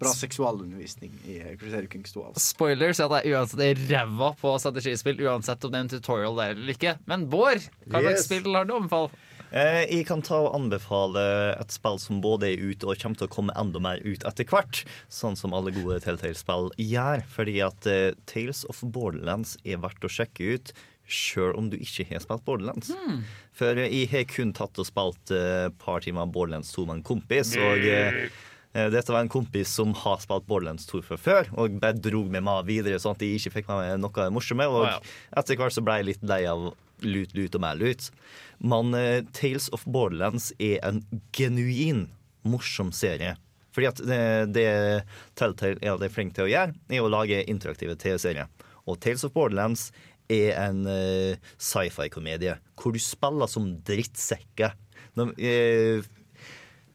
Bra seksualundervisning i Crusader Kings 2. Altså. Spoilers er at jeg uansett er ræva på strategispill, uansett om det er en tutorial der eller ikke. Men Bård, hva slags Yes. spill har du å anbefale? Eh, jeg kan ta og anbefale et spill som både er ute og kommer til å komme enda mer ut etter hvert. Sånn som alle gode Telltale-spill gjør. Fordi at eh, Tales of Borderlands er verdt å sjekke ut. Sjøl om du ikke har spilt Borderlands. For eh, jeg har kun tatt og spilt et par timer Borderlands 2 med en kompis. Og eh, eh, dette var en kompis som har spilt Borderlands 2 fra før, og bare dro med meg videre, sånn at jeg ikke fikk med meg noe morsomt. Og etter hvert så ble jeg litt lei av lut, lut og mer lut. Men uh, Tales of Borderlands er en genuin morsom serie. Fordi at det, det Telltale er det flink til å gjøre, er å lage interaktive TV-serier. Og Tales of Borderlands er en uh, sci-fi-komedie hvor du spiller som drittsekker. De, uh,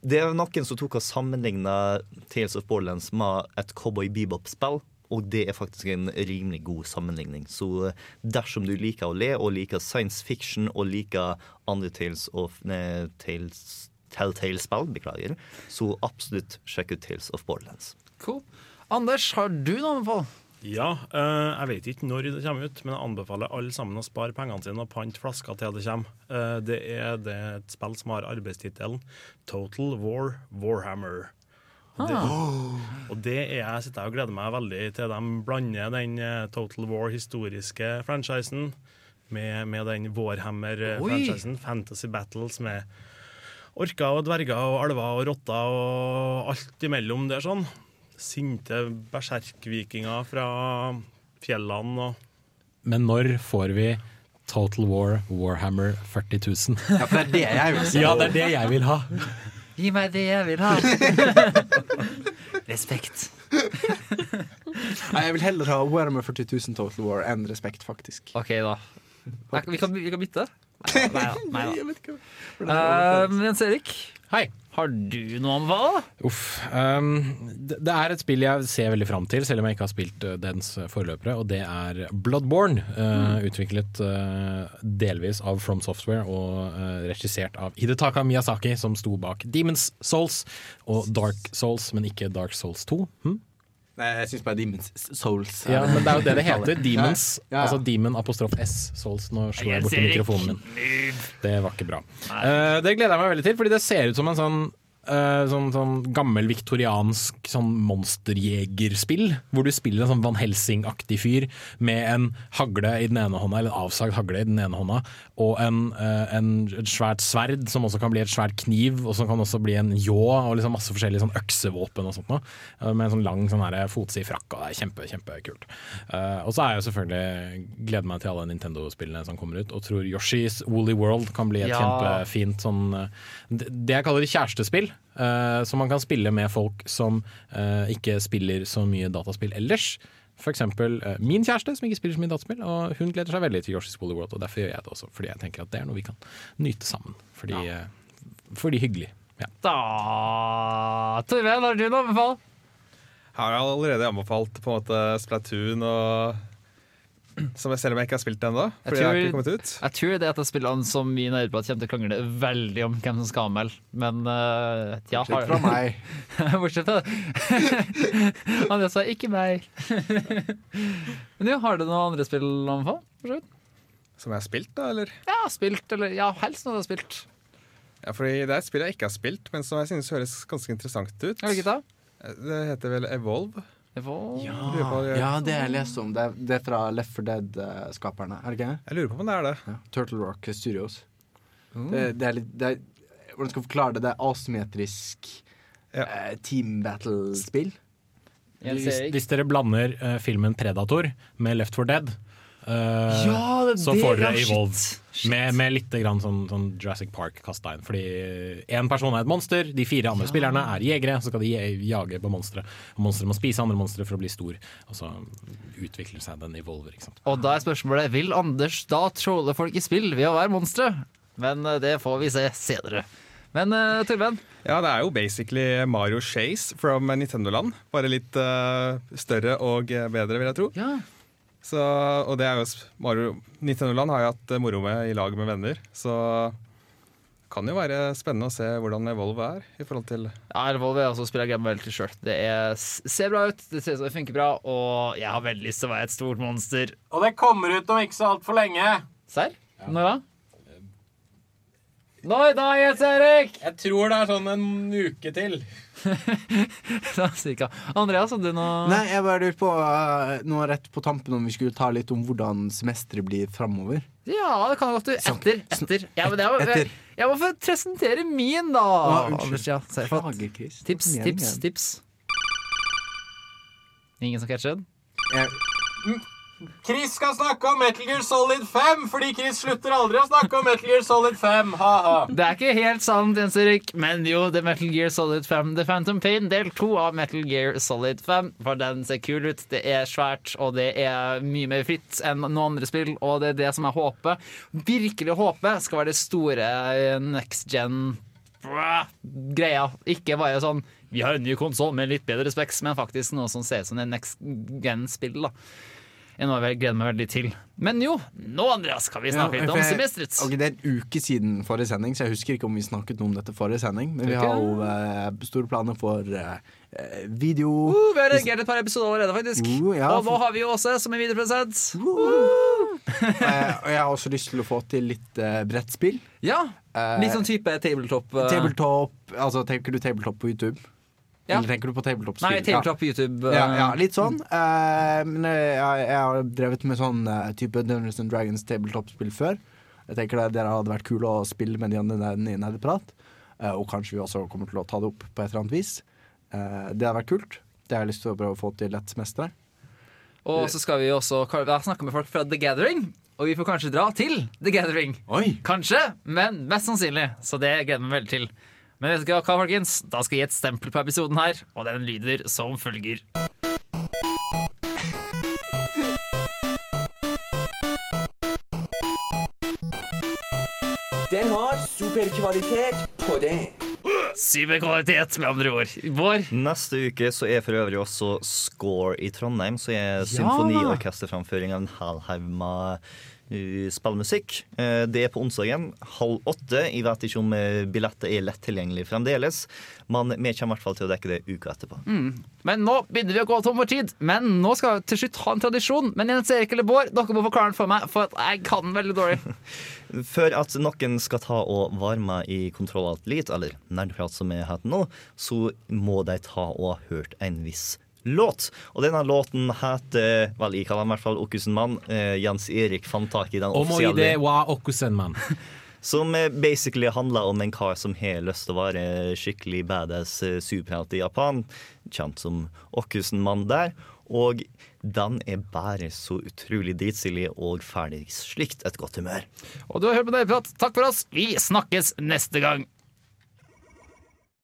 det er noen som tok og sammenligna Tales of Borderlands med et Cowboy Bebop-spill. Og det er faktisk en rimelig god sammenligning. Så eh, dersom du liker å le, og liker science fiction og liker andre Tales of ne, Tales, Telltale-spill, beklager, så absolutt sjekk ut Tales of Borderlands. Cool. Anders, har du noe å anbefale? Ja, eh, jeg vet ikke når det kommer ut, men jeg anbefaler alle sammen å spare pengene sine og pante flasker til det kommer. Eh, det er det er et spill som har arbeidstittelen Total War Warhammer. Det, *gasps* og det er jeg sitter og gleder meg veldig til de blander den eh, Total War-historiske franchisen med, med den Warhammer-franchisen. Fantasy Battles med orker og dverger og alver og rotter og alt imellom der sånn. Sinte berserkvikinger fra fjellene og Men når får vi Total War Warhammer 40 000? Ja, for det er det jeg vil si. Ja, det er det jeg vil ha. Gi meg det jeg vil ha. *laughs* Respekt. Nei, jeg vil heller ha Warhammer 40 000 Total War enn respekt, faktisk. OK, da. Nei, Vi kan, vi kan bytte. Nei da. Nei, *laughs* Jeg da. vet ikke Uh, Jens Erik, Hei. Har du noe å anbefale? Uff. Um, det, er et spill jeg ser veldig fram til, selv om jeg ikke har spilt uh, dens forløpere, og det er Bloodborne. Uh, Utviklet uh, delvis av From Software og uh, regissert av Hidetaka Miyazaki, som sto bak Demons Souls og Dark Souls, men ikke Dark Souls 2. Hm? Nei, jeg syns bare Demons Souls. Ja, men det er jo det det *laughs* heter. Demons. Ja, ja. Altså Demon apostrof S. Souls. Nå slo jeg borti mikrofonen min. Det var ikke bra. Uh, det gleder jeg meg veldig til, fordi det ser ut som en sånn eh, sånn, sånn gammel viktoriansk sånn monsterjegerspill, hvor du spiller en sånn Van Helsing-aktig fyr med en hagle i den ene hånda, eller en avsagd hagle i den ene hånda, og en, eh, en, et svært sverd som også kan bli et svært kniv, og som kan også bli en ljå, og liksom masse forskjellige sånn øksevåpen og sånt noe, eh, med en sånn lang sånn fotsid frakk, og det er kjempe, kjempekult. Og så er jeg selvfølgelig gleder meg til alle Nintendo-spillene som kommer ut, og tror Yoshi's Woolly World kan bli et Ja. kjempefint sånn Det det jeg kaller kjærestespill, eh, så man kan spille med folk som uh, ikke spiller så mye dataspill ellers. For eksempel eh, min kjæreste, som ikke spiller så mye dataspill, og hun gleder seg veldig til Yoshi's Woolly World, og derfor gjør jeg det også. Fordi jeg tenker at det er noe vi kan nyte sammen. Fordi, eh, fordi hyggelig. Ja. Da Torveig, har du å anbefale? Har jeg allerede anbefalt på en måte Splatoon og som jeg, Selv om jeg ikke har spilt det ennå. Jeg jeg. Jeg tror det er et av spillene som vi i Nerdprat kommer til å krangle veldig om hvem som skal anmelde, men uh, ja, Bortsett fra meg. *laughs* Bortsett fra *laughs* Andre sa ikke meg. *laughs* men jo, har du noen andre spill å anbefale? Som jeg har spilt, da, eller? Ja, spilt, eller ja, helst noe du har spilt. Ja, fordi Det er et spill jeg ikke har spilt, men som jeg synes høres ganske interessant ut. Hvilket da? Det heter vel Evolve. På- Ja, det har jeg lest om. Det er, det er fra Left 4 Dead-skaperne. Er det ikke? Jeg lurer på om det er det. Ja. Turtle Rock Studios. Mm. Det, det er litt det er, Hvordan skal jeg forklare det? Det er asymmetrisk eh, team battle-spill. Hvis, hvis dere blander eh, filmen Predator med Left 4 Dead, eh, Ja, det så får ja, dere. Evolve. Med, med litt grann sånn, sånn Jurassic Park kasta inn. Fordi én person er et monster, de fire andre spillerne er jegere. Så skal de jage på monstre. Monstre må spise andre monstre for å bli stor. Og så utvikler seg den evolver. Ikke sant? Og da er spørsmålet Vil Anders da trolle folk i spill ved å være monstre? Men eh, det får vi se senere. Men uh, Torben? Ja, det er jo basically Mario Chase from Nintendo-land. Bare litt uh, større og eh, bedre, vil jeg tro. Så, og det er jo Mario Nintendo-land har jeg hatt eh, moro med i lag med venner. Så kan jo være spennende å se hvordan Evolve er i forhold til Ja, Evolve er også spiller Game veldig sjøl. Det er, ser bra ut, det ser ut som det funker bra, og jeg har veldig lyst til å være et stort monster. Og det kommer ut om ikke så altfor lenge. Serr? Når da? Når da, Jens Erik? Jeg tror det er sånn en uke til. *laughs* Cirka. Andreas, hadde du noe Nei, jeg bare lurte på uh, noe rett på tampen om vi skulle ta litt om hvordan semesteret blir framover. Ja, det kan godt du. Etter. Etter. Ja, men det var, Etter. Jeg, jeg må få presentere min, da. Ah, unnskyld. Anders, ja. Chris. Tips, tips, tips. Ingen som catcher catchet? Chris skal snakke om Metal Gear Solid 5, fordi Chris slutter aldri å snakke om Metal Gear Solid 5. Ha-ha. Det er ikke helt sant, Jens Erik, men jo, er Metal Gear Solid 5 The Phantom Pain, del 2 av Metal Gear Solid 5. For den ser kul ut, det er svært, og det er mye mer fritt enn noen andre spill, og det er det som jeg håper, virkelig håper, skal være det store eh, next gen-greia. Ikke bare sånn vi har en ny konsoll med litt bedre specs, men faktisk noe som ser ut som en next gen-spill. da. Jeg nå gleder meg veldig til. Men jo, nå Andreas, skal vi snakke litt om jeg- semesteret. Ok, det er en uke siden forrige sending, så jeg husker ikke om vi snakket noe om dette forrige sending. Men vi har jo uh, store planer for eh, video Uh, vi har reagert et par episoder allerede, faktisk. Uh, ja, og nå har vi jo også som en videoprodusent. Og jeg har også lyst til å få til litt brettspill. Ja, Litt sånn type tabletop. Tabletop Altså, tenker du tabletop på YouTube? Ja. Eller tenker du på tabletop-spill? Nei, tabletop på YouTube. Ja, eh, ja, litt sånn. Uh, men jeg, jeg, jeg har drevet med sånn uh, type Dungeons and Dragons tabletop-spill før. Jeg tenker det dere hadde vært kule å spille med de andre i nerdeprat. Uh, og kanskje vi også kommer til å ta det opp på et eller annet vis. Eh, det hadde vært kult. Det har jeg lyst til å prøve å få til et semester. Og så skal vi også snakke med folk fra The Gathering. Og vi får kanskje dra til The Gathering. Kanskje, men mest sannsynlig. Så det gleder jeg meg veldig til. Men vet dere hva, folkens? Da skal jeg gi et stempel på episoden her, og den lyder som følger. Den har superkvalitet på det. Superkvalitet, med andre ord. Vår. Neste uke så er for øvrig også Score i Trondheim, så er symfoniorkesterframføring av en halvhaug haug med uh, spillmusikk. Eh, Det er på onsdagen halv åtte. Jeg vet ikke om billetter er lett tilgjengelig fremdeles, men vi kommer i hvert fall til å dekke det uka etterpå. Mm. Men nå begynner vi å gå tom for tid. Men nå skal vi til slutt ha en tradisjon. Men Jens Erik eller Bård, dere må forklare den for meg, for jeg kan den veldig dårlig. *laughs* For at noen skal ta og varme i Kontroll alt lit, eller Nerdprat som er heter nå, så må de ta og ha hørt en viss låt. Og denne låten heter vel, jeg kaller den i hvert fall Okkusen-mann. Eh, Jens Erik fant tak i den offisielle. wa. *laughs* Som eh, basically handler om en kar som har lyst til å være skikkelig badass eh, superhelt i Japan. Kjent som Okkusen-mann der. Og den er bare så utrolig dritsilig og ferdig slikt et godt humør. Og du har hørt på Nerdprat. Takk for oss. Vi snakkes neste gang.